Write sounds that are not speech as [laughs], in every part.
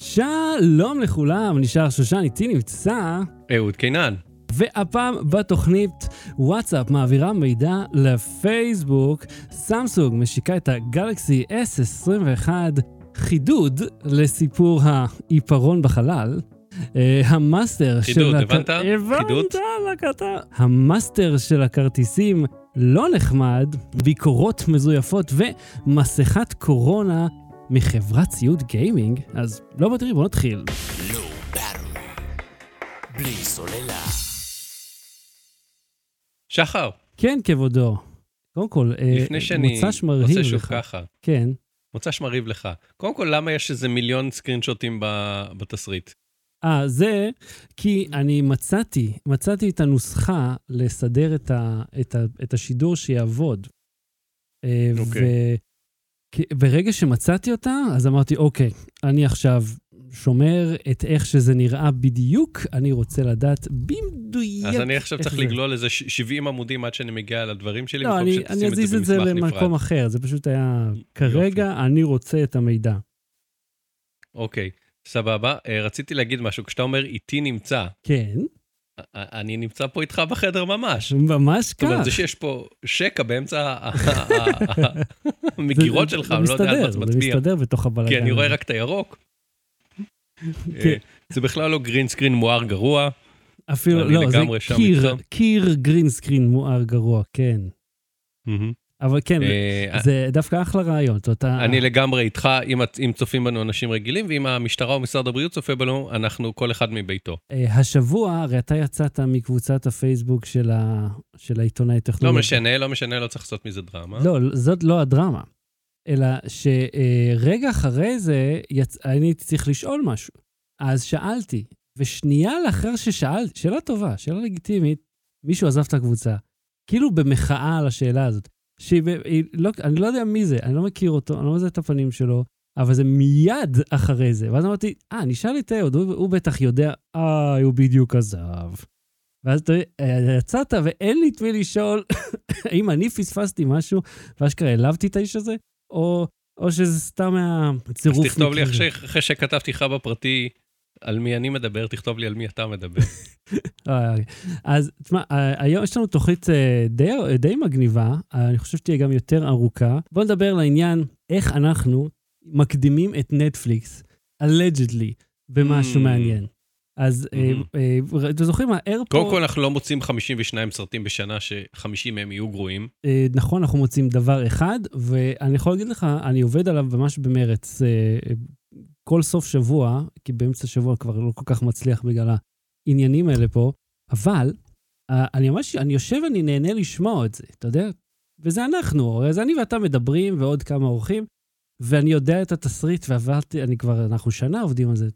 שלום לכולם, נושאר שושן, איתי נמצא, אהוד קינן. והפעם בתוכנית וואטסאפ מעבירה מידע לפייסבוק, סמסונג משיקה את הגלקסי S21, חידוד לסיפור העיפרון בחלל. אה, המאסטר של... חידוד, הבנת? הבנת, לקטה. המאסטר של הכרטיסים לא נחמד, ביקורות מזויפות ומסכת קורונה מחברת ציוד גיימינג. אז לא בתראי, בוא נתחיל. לא ברור. בלי סוללה. שחר, כן, כבודו. קודם כל, אה, לפני שאני מוצ"ש מרהיב עושה שוב לך. ככה, כן. מוצ"ש מרהיב לך. קודם כל, למה יש איזה מיליון סקרינשוטים ב- בתסריט? אה, זה כי אני מצאתי, מצאתי את הנוסחה לסדר את, ה, את, ה, את השידור שיעבוד. אה, אוקיי. וברגע שמצאתי אותה, אז אמרתי, אוקיי, אני עכשיו שומר את איך שזה נראה בדיוק, אני רוצה לדעת במדויק אז אני עכשיו צריך זה. לגלול איזה ש- 70 עמודים עד שאני מגיע לדברים שלי, לא, אני, אני אזיז את זה במסמך למקום נפרד. אחר, זה פשוט היה, כרגע אני רוצה את המידע. אוקיי, סבבה. אה, רציתי להגיד משהו, כשאתה אומר איתי נמצא, כן, אני נמצא פה איתך בחדר ממש. ממש זאת כך. אומרת, זה שיש פה שקע באמצע [laughs] המגירות זה- שלך, זה אני לא יודע על מה זה מצביע. מסתדר בתוך הבלאגן. כי אני רואה. רק את הירוק. כן. [laughs] אה, זה בכלל לא green screen מואר גרוע. אפילו, לא, זה קיר. קיר green screen מואר גרוע, כן. אבל כן, אה, זה דווקא אחלה רעיון. אני לגמרי איתך, אם, צופים בנו אנשים רגילים, ואם המשטרה או משרד הבריאות צופה בנו, אנחנו כל אחד מביתו. אה, השבוע, הרי אתה יצאת מקבוצת הפייסבוק של העיתונאי לא טכנולוגי. משנה, לא משנה, לא צריך לעשות מזה דרמה. לא, זאת לא הדרמה. אלא שרגע אחרי זה. אני צריך לשאול משהו. אז שאלתי, ושנייה לאחר ששאלתי, שאלה טובה, שאלה לגיטימית, מישהו עזב את הקבוצה. כאילו במחאה על השאלה הזאת. שהיא, היא לא, אני לא יודע מי זה, אני לא מכיר אותו, אני לא מזהה את הפנים שלו, אבל זה מיד אחרי זה. ואז אמרתי, אה, נשאל את אהוד, הוא, הוא בטח יודע, אה, הוא בדיוק עזב. ואז אתה אה, יצאת ואין לי את מי לשאול [coughs] האם אני פספסתי משהו ואשכרה העלבתי את האיש הזה, או, או שזה סתם אז מהצירוף תכתוב לי אחרי שכתבתי לך בפרטי על מי אני מדבר, תכתוב לי על מי אתה מדבר. [laughs] אז תשמע, אה, היום יש לנו תוכנית אה, די, די מגניבה, אני חושב שתהיה גם יותר ארוכה. בואו נדבר לעניין איך אנחנו מקדימים את נטפליקס, allegedly, במשהו Mm. מעניין. אז אה, Mhm. אה, אתם זוכרים, האיירפורט, קודם כל, אנחנו לא מוצאים 52 סרטים בשנה ש-50 מהם יהיו גרועים. נכון, אנחנו מוצאים דבר אחד, ואני יכול להגיד לך, אני עובד עליו ממש במרץ. כל סוף שבוע, כי באמצע השבוע כבר לא כל כך מצליח בגלל העניינים האלה פה, אבל אה, אני ממש, אני יושב ואני נהנה לשמוע את זה, אתה יודע? וזה אנחנו, הרי זה אני ואתה מדברים ועוד כמה אורחים, ואני יודע את התסריט ועברתי, אני כבר, אנחנו שנה עובדים על זה,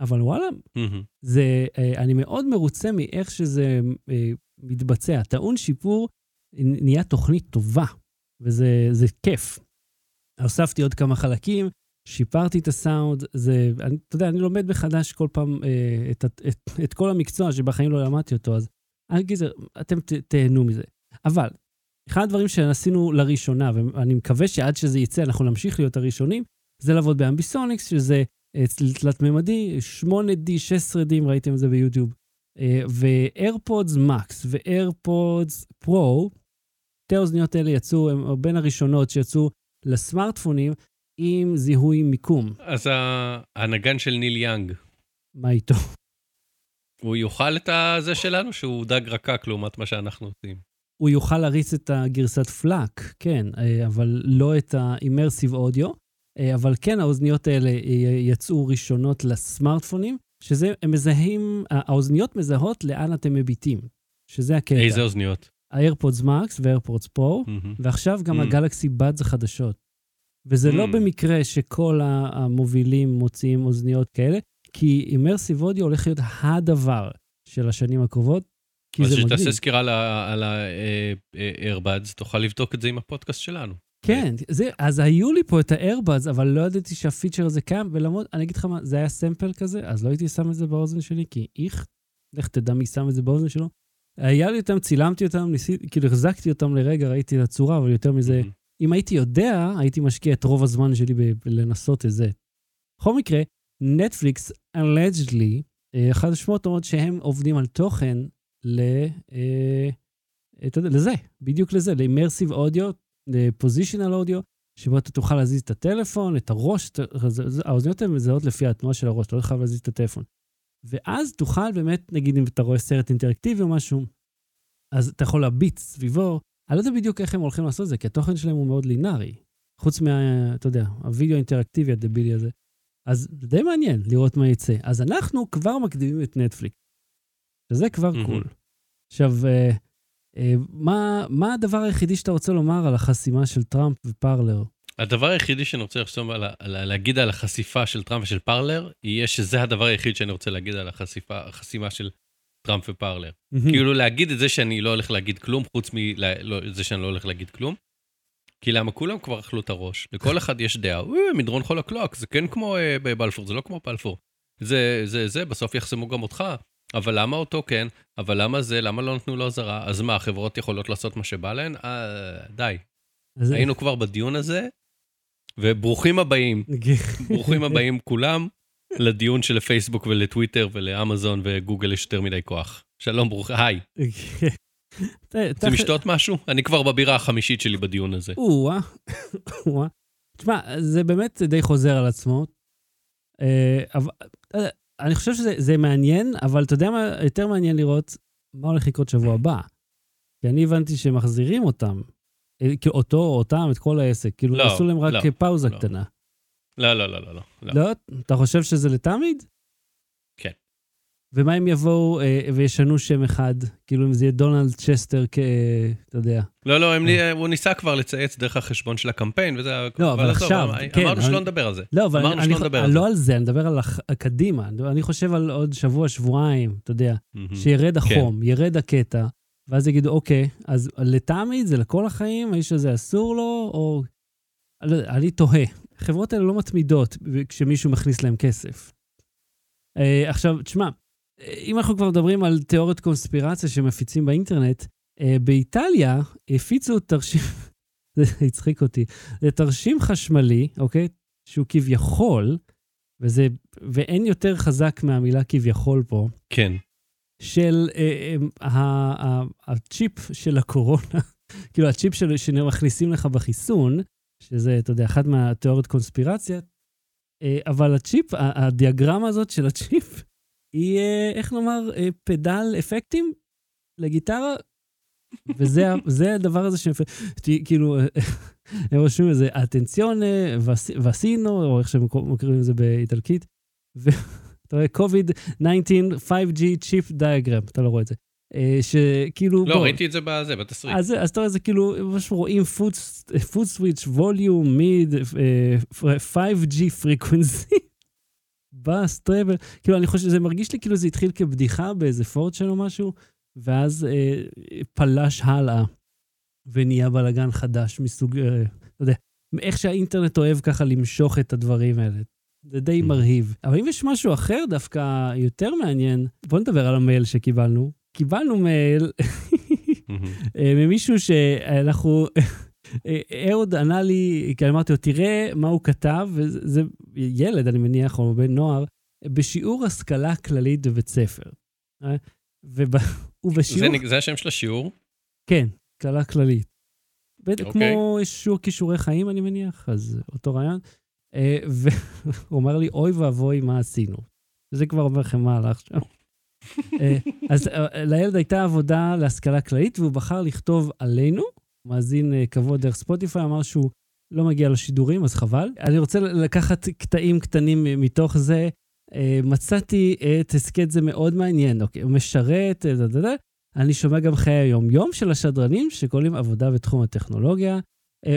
אבל וואלה, מהמם. זה, אה, אני מאוד מרוצה מאיך שזה אה, מתבצע. טעון שיפור נהיה תוכנית טובה, וזה זה כיף. הוספתי עוד כמה חלקים, שיפרתי את הסאונד, זה, אני, אתה יודע, אני לומד מחדש כל פעם אה, את, ה- את, את כל המקצוע שבחיים לא למדתי אותו, אז אני אגיד, אתם ת, תהנו מזה. אבל, אחד הדברים שעשינו לראשונה, ואני מקווה שעד שזה יצא אנחנו נמשיך להיות הראשונים, זה לעבוד באמביסוניקס, שזה אה, תלת-ממדי, 8D, 16D, אם ראיתם את זה ביוטיוב, אה, ו-AirPods Max ו-AirPods שתי האוזניות האלה יצאו, הן בין הראשונות שיצאו לסמארטפונים עם זיהוי מיקום. אז הנגן של ניל יאנג, מה איתו? הוא יאכל את הזה שלנו, שהוא דג רקק לעומת מה שאנחנו עושים. הוא יוכל להריץ את הגרסת פלאק, כן, אה, אבל לא את ה-immersive audio. אה, אבל כן, האוזניות האלה אה, יצאו ראשונות לסמארטפונים, שזה, הם מזהים, האוזניות מזהות לאן אתם מביטים, שזה הקטע. איזה אוזניות? ה-AirPods Max ו-AirPods Pro, מהמם. ועכשיו גם Mm. הגלקסי בדס החדשות. וזה לא Mm. במקרה שכל המובילים מוציאים אוזניות כאלה, כי אימרסיב אודיו הולך להיות הדבר של השנים הקרובות, כי אז זה מגניב. שתעשה סקירה על ה-Airbuds, תוכל לבדוק את זה עם הפודקאסט שלנו. כן, זה, אז היו לי פה את האיירבאז, אבל לא ידעתי שהפיצ'ר הזה קיים, ולמרות, אני אגיד לך מה, זה היה סמפל כזה, אז לא הייתי שם את זה באוזן שלי, כי איך, לך תדע מי שם את זה באוזן שלו. היה לי אותם, צילמתי אותם, ניסיתי, כאילו החזקתי אותם לרגע, ראיתי את הצורה, אבל יותר מזה, אם הייתי יודע, הייתי משקיע את רוב הזמן שלי בלנסות את זה. בכל מקרה, נטפליקס, allegedly, אה, אחת השמועות אומרות שהם עובדים על תוכן ל... אה, יודע, לזה, בדיוק לזה, ל-immersive audio, ל-positional audio, שבו אתה תוכל להזיז את הטלפון, את הראש, האוזניות הן מזהות לפי התנועה של הראש, אתה לא חייב להזיז את הטלפון. ואז תוכל באמת, נגיד אם אתה רואה סרט אינטראקטיבי או משהו, אז אתה יכול להביט סביבו. אני לא יודע בדיוק איך הם הולכים לעשות את זה, כי התוכן שלהם הוא מאוד לינארי. חוץ מה, אתה יודע, הווידאו האינטראקטיבי הדבילי הזה. אז זה די מעניין לראות מה יצא. אז אנחנו כבר מקדימים את נטפליקס. שזה כבר מהמם. cool. עכשיו, אה, אה, מה, מה הדבר היחידי שאתה רוצה לומר על החסימה של טראמפ ופרלר? הדבר היחידי שאני רוצה לחשוב על, על, להגיד על החשיפה של טראמפ ושל פרלר, יהיה שזה הדבר היחיד שאני רוצה להגיד על החשיפה, החסימה של טראמפ ופרלר. כאילו להגיד את זה שאני לא הולך להגיד כלום, חוץ מזה לא, שאני לא הולך להגיד כלום. כי למה כולם כבר אכלו את הראש, לכל אחד יש דעה, "אה, מדרון חול הקלוק, זה כן כמו אה, בבלפור, זה לא כמו בלפור. זה, זה, זה, בסוף יחסמו גם אותך. אבל למה אותו כן? אבל למה זה? למה לא נתנו לו אזהרה? אז מה, החברות יכולות לעשות מה שבא להן? אה, די. אז- היינו כבר בדיון הזה, וברוכים הבאים, ברוכים הבאים כולם לדיון של פייסבוק ולטוויטר ולאמזון וגוגל יש יותר מדי כוח. שלום, ברוך, היי. [laughs] רוצים לשתות משהו? אני כבר בבירה החמישית שלי בדיון הזה. או-אה, או-אה. תשמע, זה באמת די חוזר על עצמו. אה, אבל אה, אני חושב שזה זה מעניין, אבל אתה יודע מה יותר מעניין לראות? מה הולך לקרות שבוע הבא. כי אני הבנתי שמחזירים אותם. אה, אותו, אותם, את כל העסק. כאילו, לא, עשו להם רק לא, פאוזה לא. קטנה. לא, לא, לא, לא, לא. לא. לא? אתה חושב שזה לתמיד? כן. ומה אם יבואו אה, וישנו שם אחד? כאילו, אם זה יהיה דונלד צ'סטר כ... אתה יודע. לא, לא, הם לי- הוא ניסה כבר לצייץ דרך החשבון של הקמפיין, וזה... לא, אבל עכשיו, אמר- כן, אמרנו אבל- שלא נדבר על זה. לא, אבל אמרנו אני, שלא נדבר על לא זה. על זה, אני מדבר על הח- קדימה. אני חושב על עוד שבוע, שבועיים, אתה יודע, מהמם. שירד החום, ירד הקטע, ואז יגידו, אוקיי, אז לטעמי זה לכל החיים, האיש הזה אסור לו, או... אני לא אני תוהה. החברות האלה לא מתמידות כשמישהו מכניס להם כסף. אה, עכשיו, תשמע, אם אנחנו כבר מדברים על תיאוריות קונספירציה שמפיצים באינטרנט, אה, באיטליה הפיצו תרשים, [laughs] זה הצחיק אותי, זה תרשים חשמלי, אוקיי? שהוא כביכול, וזה, ואין יותר חזק מהמילה כביכול פה, כן. של אה, אה, ה- ה- הצ'יפ של הקורונה, [laughs] כאילו הצ'יפ של, שמכניסים לך בחיסון, שזה, אתה יודע, אחת מהתיאוריות קונספירציה, אה, אבל הצ'יפ, הדיאגרמה הזאת של הצ'יפ, היא, אה, איך נאמר, אה, פדל אפקטים לגיטרה, וזה הדבר הזה ש... כאילו, [laughs] הם רושמים איזה אטנציונה, וסינו, או איך שהם מכירים את זה באיטלקית, ואתה [laughs] רואה COVID-19 5G צ'יפ דיאגרם, אתה לא רואה את זה. אה, שכאילו... לא, בוא, ראיתי את זה בזה, בתסריט. אז, אז אתה רואה, זה כאילו, ממש רואים switch, volume, mid, אה, 5G frequency, [laughs] בס, טראבל, כאילו, אני חושב, זה מרגיש לי כאילו זה התחיל כבדיחה באיזה פורצ'ן או משהו, ואז אה, פלש הלאה, ונהיה בלאגן חדש מסוג, אה, אתה יודע, איך שהאינטרנט אוהב ככה למשוך את הדברים האלה. זה די Mhm. מרהיב. אבל אם יש משהו אחר דווקא יותר מעניין, בוא נדבר על המייל שקיבלנו. קיבלנו מייל. אה, ממישהו שאנחנו... אה, אהוד ענה לי, כי אמרתי לו, תראה מה הוא כתב, וזה ילד, אני מניח, או בן נוער, בשיעור השכלה כללית בבית ספר. אה, וב- זה ובשיעור... נ- זה השם של השיעור? כן, השכלה כללית. בטח אוקיי. כמו שיעור כישורי חיים, אני מניח, אז אותו רעיון. והוא [laughs] אמר לי, אוי ואבוי, מה עשינו? זה כבר אומר לכם מה הלך שם. אה, אז אה, לילד הייתה עבודה להשכלה כללית, והוא בחר לכתוב עלינו. מאזין אה, קבוע דרך ספוטיפיי, אמר שהוא לא מגיע לשידורים, אז חבל. אני רוצה לקחת קטעים קטנים מתוך זה. מצאתי את הסכת זה מאוד מעניין, אוקיי, הוא משרת, דה, דה, דה. אני שומע גם חיי היום-יום של השדרנים שכוללים עבודה בתחום הטכנולוגיה,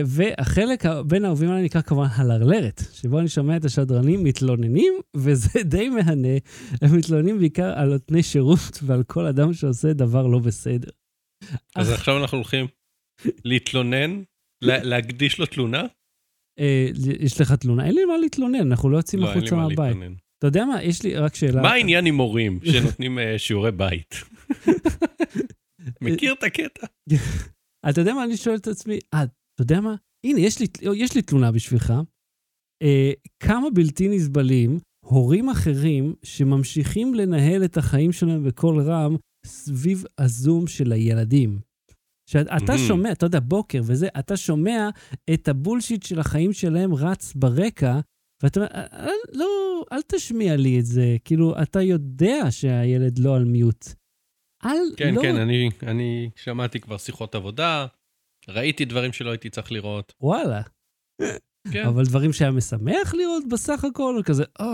והחלק בין האהובים עליי נקרא כמובן הלרלרת, שבו אני שומע את השדרנים מתלוננים, וזה [laughs] די מהנה. הם מתלוננים בעיקר על נותני שירות ועל כל אדם שעושה דבר לא בסדר. אז עכשיו אנחנו הולכים להתלונן, לה- להקדיש לו תלונה? אה, יש לך תלונה? אין לי מה להתלונן, אנחנו לא יוצאים לא, החוצה מה מהבית. אתה יודע מה? יש לי רק שאלה. מה העניין עם מורים [laughs] שנותנים אה, שיעורי בית? [laughs] מכיר את הקטע? אתה יודע מה אני שואל את עצמי? אה, אתה יודע מה? הנה, יש לי, יש לי תלונה בשבילך. אה, כמה בלתי נסבלים הורים אחרים שממשיכים לנהל את החיים שלהם בקול רם סביב הזום של הילדים. שאתה Mhm. שומע, אתה יודע, בוקר וזה, אתה שומע את הבולשיט של החיים שלהם רץ ברקע, ואתה אומר, "אל- אל- לא, אל תשמיע לי את זה. כאילו, אתה יודע שהילד לא על מיוט. אל, כן, לא... כן, אני, אני שמעתי כבר שיחות עבודה, ראיתי דברים שלא הייתי צריך לראות. וואלה. כן. אבל דברים שהיה משמח לראות בסך הכל, כזה, או...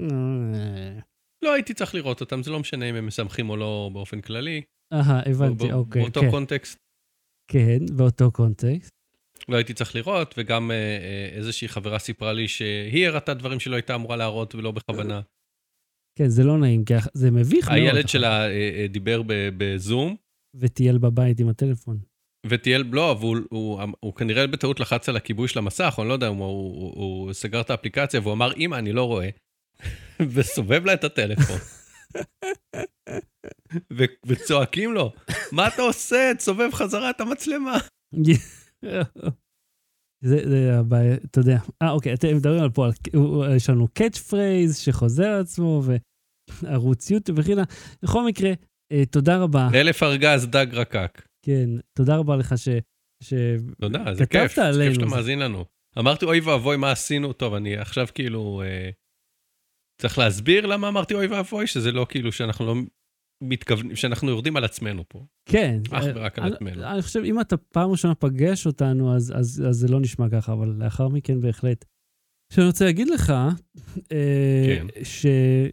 אה, לא הייתי צריך לראות אותם, זה לא משנה אם הם משמחים או לא באופן כללי. אהה, הבנתי, אוקיי, באותו כן. קונטקסט כן, באותו קונטקסט. לא הייתי צריך לראות, וגם אה, אה, איזושהי חברה סיפרה לי שהיא הראתה דברים שלא הייתה אמורה להראות ולא בכוונה. כן, זה לא נעים, כי זה מביך מאוד. הילד שלה אה, אה, דיבר בזום, וטייל בבית עם הטלפון. וטייל, לא, אבל הוא, הוא, הוא, כנראה בטעות לחץ על הכיבוי של המסך, או אני לא יודע, הוא, הוא, הוא, סגר את האפליקציה והוא אמר, אמא, אני לא רואה, [laughs] וסובב לה את הטלפון. ו- וצועקים לו, מה אתה עושה? תסובב חזרה את המצלמה. [laughs] זה, זה הבעיה, אתה יודע. אה, אוקיי, אתם מדברים על פה, על, יש לנו catch phrase שחוזר על עצמו, וערוץ יוטיוב וכן הלאה. בכל מקרה, אה, תודה רבה. אלף ארגז דג רקק. כן, תודה רבה לך ש... ש... תודה, זה כיף, זה עלינו, כיף שאתה זה- מאזין לנו. אמרתי, אוי ואבוי, מה עשינו? טוב, אני עכשיו כאילו... אה, צריך להסביר למה אמרתי אוי ואבוי, שזה לא כאילו שאנחנו לא מתכוונים, שאנחנו יורדים על עצמנו פה. כן. אך אה, ורק על אני- עצמנו. אני חושב, אם אתה פעם ראשונה פגש אותנו, אז, אז, אז זה לא נשמע ככה, אבל לאחר מכן בהחלט. שאני רוצה להגיד לך, אה, כן. שאני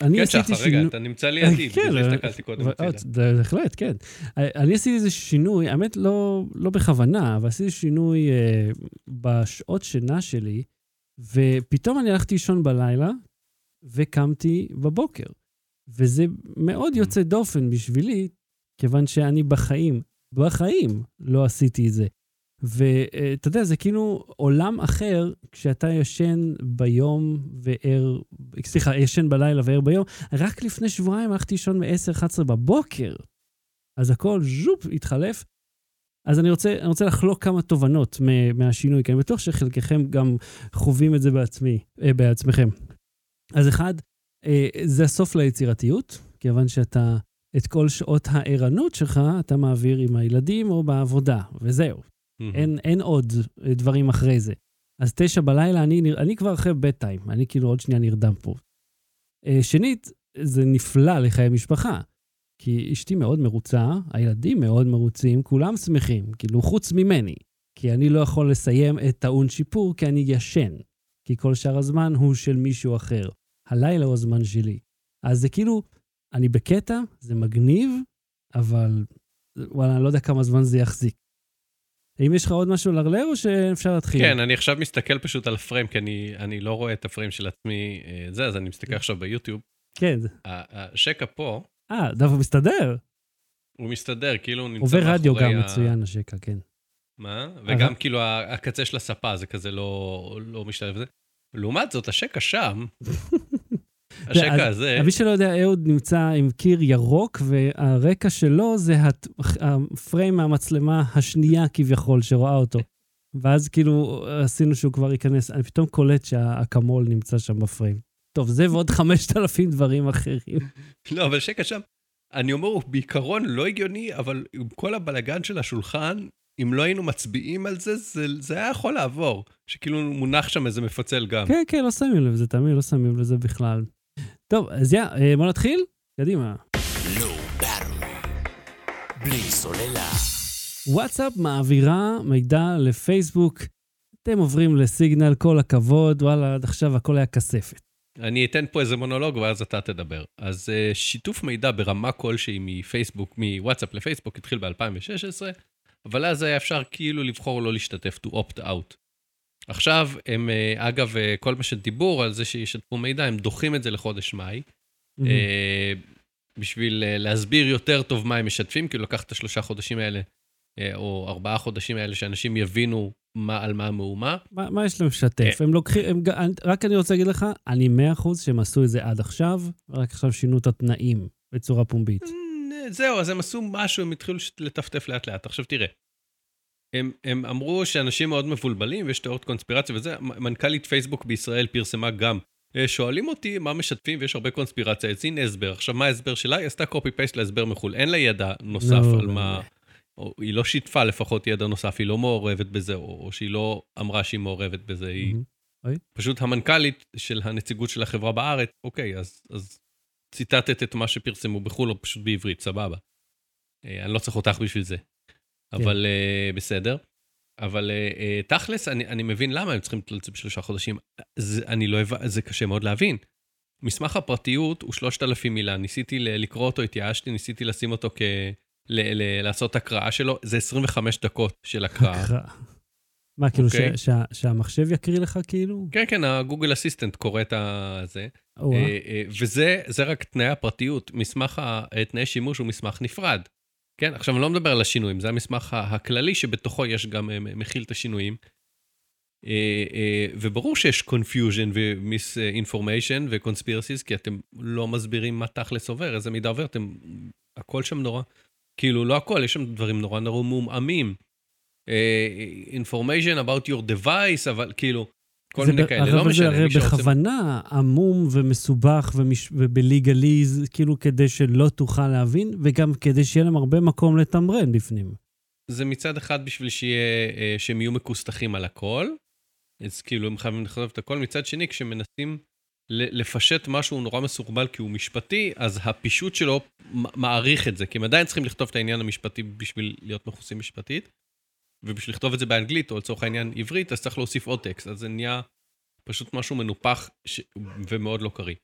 כן, עשיתי שחר, רגע, שינוי... אתה נמצא לידי, כן, אבל- הסתכלתי קודם. אה, בהחלט, כן. אה, אני עשיתי איזה שינוי, האמת לא, לא בכוונה, אבל עשיתי שינוי אה, בשעות שינה שלי, ופתאום אני הלכתי לישון בלילה, וקמתי בבוקר. וזה מאוד יוצא דופן בשבילי, כיוון שאני בחיים, בחיים לא עשיתי את זה. ואתה יודע, זה כאילו עולם אחר כשאתה ישן ביום וער, סליחה, ישן בלילה וער ביום. רק לפני שבועיים הלכתי לישון מ-10-11 בבוקר. אז הכל ז'ופ, התחלף. אז אני רוצה, אני רוצה לחלוק כמה תובנות מהשינוי, כי אני בטוח שחלקכם גם חווים את זה בעצמי, אה, בעצמכם. אז אחד, אה, זה הסוף ליצירתיות, כיוון שאתה, את כל שעות הערנות שלך, אתה מעביר עם הילדים או בעבודה, וזהו. מהמם. אין, אין עוד אה, דברים אחרי זה. אז תשע בלילה, אני, אני כבר אחרי בית טיים, אני כאילו עוד שנייה נרדם פה. אה, שנית, זה נפלא לחיי משפחה, כי אשתי מאוד מרוצה, הילדים מאוד מרוצים, כולם שמחים, כאילו חוץ ממני, כי אני לא יכול לסיים את טעון שיפור כי אני ישן, כי כל שאר הזמן הוא של מישהו אחר. הלילה הוא הזמן שלי. אז זה כאילו, אני בקטע, זה מגניב, אבל וואלה, אני לא יודע כמה זמן זה יחזיק. האם יש לך עוד משהו לרלר או שאפשר להתחיל? כן, אני עכשיו מסתכל פשוט על הפריים, כי אני, אני לא רואה את הפריים של עצמי, אה, זה, אז אני מסתכל עכשיו ביוטיוב. כן. ה- השקע פה, אה, דווקא מסתדר. הוא מסתדר, כאילו הוא נמצא עובר רדיו מאחורי גם ה- מצוין, השקע, כן. מה? וגם כאילו ה- הקצה של הספה זה כזה לא, לא משתלב. לעומת זאת, השקע שם, [laughs] השקע הזה, מי שלא יודע, אהוד נמצא עם קיר ירוק, והרקע שלו זה הת- הפריים מהמצלמה השנייה כביכול שרואה אותו. ואז כאילו עשינו שהוא כבר ייכנס, אני פתאום קולט שהאקמול נמצא שם בפריים. טוב, זה ועוד [laughs] 5,000 דברים אחרים. לא, אבל שקע שם, אני אומר, הוא בעיקרון לא הגיוני, אבל עם כל הבלגן של השולחן, אם לא היינו מצביעים על זה, זה, זה היה יכול לעבור. שכאילו מונח שם איזה מפצל גם. כן, כן, לא שמים לב לזה, תמיד לא שמים לזה בכלל. טוב, אז יא, אה, בוא נתחיל? קדימה. בלי סוללה. וואטסאפ מעבירה מידע לפייסבוק. אתם עוברים לסיגנל, כל הכבוד, וואלה, עד עכשיו הכל היה כספת. אני אתן פה איזה מונולוג ואז אתה תדבר. אז uh, שיתוף מידע ברמה כלשהי מפייסבוק, מוואטסאפ לפייסבוק התחיל ב-2016, אבל אז היה אפשר כאילו לבחור לא להשתתף, to opt out. עכשיו, הם, uh, אגב, uh, כל מה שדיבור על זה שישתפו מידע, הם דוחים את זה לחודש מאי, Mm-hmm. אה, בשביל אה, להסביר יותר טוב מה הם משתפים, כאילו לקחת את השלושה חודשים האלה, אה, או ארבעה חודשים האלה, שאנשים יבינו מה, על מה המהומה. מה, מה יש להם לשתף? הם לוקחים, הם, רק אני רוצה להגיד לך, אני 100% שהם עשו את זה עד עכשיו, רק עכשיו שינו את התנאים בצורה פומבית. אה, זהו, אז הם עשו משהו, הם התחילו לטפטף לאט לאט. עכשיו תראה, הם, הם אמרו שאנשים מאוד מבולבלים ויש תיאוריות קונספירציה וזה, מנכ"לית פייסבוק בישראל פרסמה גם אה, שואלים אותי מה משתפים ויש הרבה קונספירציה, אז הנה הסבר. עכשיו, מה ההסבר שלה? היא עשתה קופי פייסט להסבר מחו"ל. אין לה ידע נוסף לא, על לא, מה... או היא לא שיתפה לפחות ידע נוסף, היא לא מעורבת בזה, או, או שהיא לא אמרה שהיא מעורבת בזה, היא. פשוט המנכ"לית של הנציגות של החברה בארץ, אוקיי, אז, אז ציטטת את מה שפרסמו בחו"ל, או פשוט בעברית, סבבה. אה, אני לא צריך אותך בשביל זה. אבל אה, בסדר. אבל אה, אה, תכלס, אני, אני מבין למה הם צריכים את זה בשלושה חודשים. זה, אני לא הבנ... זה קשה מאוד להבין. מסמך הפרטיות הוא 3,000 מילה, ניסיתי לקרוא אותו, התייאשתי, ניסיתי לשים אותו כ... ל- ל- לעשות הקראה שלו, זה 25 דקות של הקראה. הקראה. מה, כאילו אוקיי. שה- שה- שהמחשב יקריא לך כאילו? כן, כן, הגוגל אסיסטנט קורא את הזה. אה, אה, וזה זה רק תנאי הפרטיות. מסמך התנאי שימוש הוא מסמך נפרד. כן, עכשיו אני לא מדבר על השינויים, זה המסמך הכללי שבתוכו יש גם, אה, מכיל את השינויים. אה, אה, וברור שיש confusion ו-misinformation ו-conspiracies, כי אתם לא מסבירים מה תכלס עובר, איזה מידע עובר, אתם... הכל שם נורא, כאילו, לא הכל, יש שם דברים נורא נורא מעומעמים. information about your device, אבל כאילו, כל זה מיני כאלה, לא זה משנה. הרי מי שרוצה- בכוונה עמום ומסובך ומש... ובליגליז, כאילו כדי שלא תוכל להבין, וגם כדי שיהיה להם הרבה מקום לתמרן בפנים. זה מצד אחד בשביל שיהיה, אה, שהם יהיו מכוסתחים על הכל, אז כאילו הם חייבים לכתוב את הכל, מצד שני כשמנסים לפשט משהו נורא מסורבל כי הוא משפטי, אז הפישוט שלו מעריך את זה, כי הם עדיין צריכים לכתוב את העניין המשפטי בשביל להיות מכוסים משפטית, ובשביל לכתוב את זה באנגלית, או לצורך העניין עברית, אז צריך להוסיף עוד טקסט, אז זה נהיה פשוט משהו מנופח ש... ומאוד לא קריא.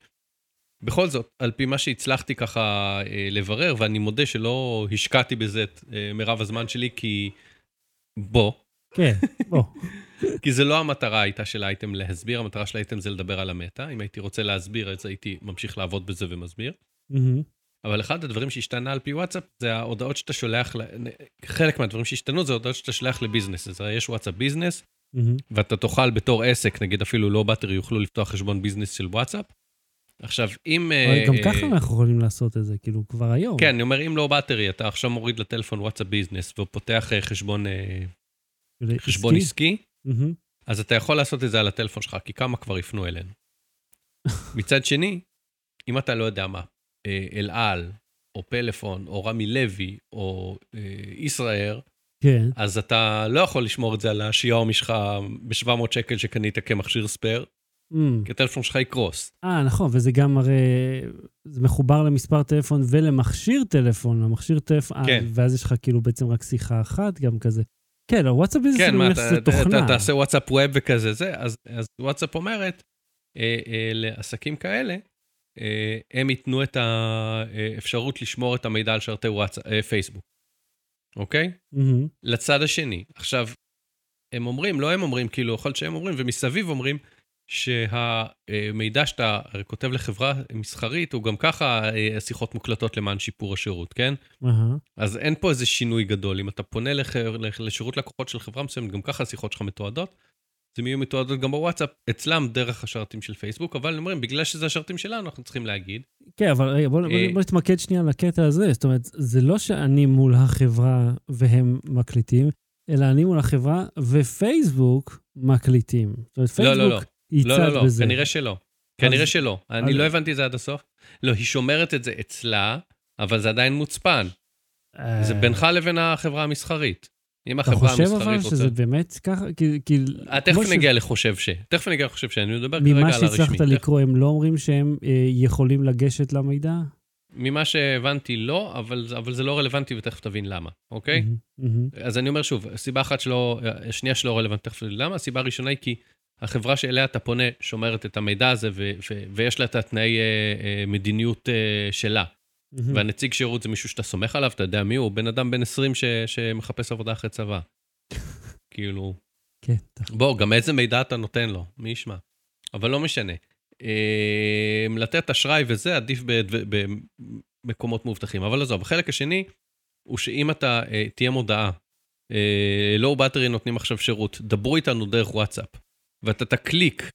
בכל זאת, על פי מה שהצלחתי ככה אה, לברר, ואני מודה שלא השקעתי בזה את אה, מירב הזמן שלי, כי בוא, כן, בוא. [laughs] כי זה לא המטרה הייתה של האייטם להסביר, המטרה של האייטם זה לדבר על המטה. אם הייתי רוצה להסביר, אז הייתי ממשיך לעבוד בזה ומסביר. מהמם. אבל אחד הדברים שהשתנה על פי וואטסאפ, זה ההודעות שאתה שולח. חלק מהדברים שהשתנו זה הודעות שאתה שולח ל business. אז יש וואטסאפ business, מהמם. ואתה תוכל בתור עסק, נגיד אפילו לא באטרי, יוכלו לפתוח חשבון business של וואטסאפ. עכשיו, אם... אבל גם אה, ככה אנחנו יכולים לעשות את זה, כאילו, כבר היום. כן, אני אומר, אם לא באטרי, אתה עכשיו מוריד לטלפון וואטסאפ business ופותח אה, חשבון, אה, כאילו, חשבון עסקי, מהמם. אז אתה יכול לעשות את זה על הטלפון שלך, כי כמה כבר יפנו אלינו. [laughs] מצד שני, אם אתה לא יודע מה, אה, אל על, או פלאפון, או רמי לוי, או אה, ישראייר, כן. אז אתה לא יכול לשמור את זה על השיאומי שלך ב-700 שקל שקנית כמכשיר spare, אמ. כי הטלפון שלך יקרוס. אה, נכון, וזה גם הרי, זה מחובר למספר טלפון ולמכשיר טלפון, למכשיר טלפון, כן. אה, ואז יש לך כאילו בעצם רק שיחה אחת, גם כזה. כן, הוואטסאפ כן, אני מה, מניח אתה, תוכנה. אתה תעשה וואטסאפ web וכזה זה, אז, אז וואטסאפ אומרת, אה, אה, לעסקים כאלה, אה, הם ייתנו את האפשרות לשמור את המידע על שרתי וואטסאפ, אה, פייסבוק, אוקיי? מהמם. לצד השני. עכשיו, הם אומרים, לא הם אומרים, כאילו, יכול להיות שהם אומרים, ומסביב אומרים, שהמידע שאתה כותב לחברה מסחרית, הוא גם ככה אה, שיחות מוקלטות למען שיפור השירות, כן? אהה. אז אין פה איזה שינוי גדול. אם אתה פונה לח... לשירות לקוחות של חברה מסוימת, גם ככה השיחות שלך מתועדות, הן יהיו מתועדות גם בוואטסאפ, אצלם דרך השרתים של פייסבוק, אבל הם אומרים, בגלל שזה השרתים שלנו, אנחנו צריכים להגיד. כן, אבל רגע, בוא, בוא, אה, בוא נתמקד שנייה על הקטע הזה. זאת אומרת, זה לא שאני מול החברה והם מקליטים, אלא אני מול החברה ופייסבוק מקליטים. זאת אומרת, לא, פייסבוק לא, לא. היא לא, צד לא, לא, בזה. כנראה שלא. כנראה שלא. אני לא הבנתי את זה עד הסוף. לא, היא שומרת את זה אצלה, אבל זה עדיין מוצפן. אה, זה בינך לבין החברה המסחרית. אם אתה החברה חושב המסחרית אבל רוצה... שזה באמת ככה? כי... כי אה, תכף ש- נגיע לחושב ש... תכף נגיע לחושב ש... אני מדבר כרגע ממה על הרשמי. שהצלחת לקרוא, הם לא אומרים שהם אה, יכולים לגשת למידע? ממה שהבנתי לא, אבל, אבל זה לא רלוונטי ותכף תבין למה, אוקיי? מהמם, מהמם. אז אני אומר שוב, סיבה אחת שלא, השנייה שלא רלוונטית, תכף תבין למה, הסיבה הראשונה היא כי החברה שאליה אתה פונה שומרת את המידע הזה ו- ו- ויש לה את התנאי אה, אה, מדיניות אה, שלה. מהמם. והנציג שירות זה מישהו שאתה סומך עליו, אתה יודע מי הוא, בן אדם בן 20 ש- שמחפש עבודה אחרי צבא. [laughs] כאילו, כן, בוא, גם איזה מידע אתה נותן לו, מי ישמע. אבל לא משנה. אה, לתת אשראי וזה עדיף ב- במקומות מאובטחים. אבל עזוב, החלק השני הוא שאם אתה, אה, תהיה מודעה, לואו באטרי נותנים עכשיו שירות, דברו איתנו דרך וואטסאפ, ואתה תקליק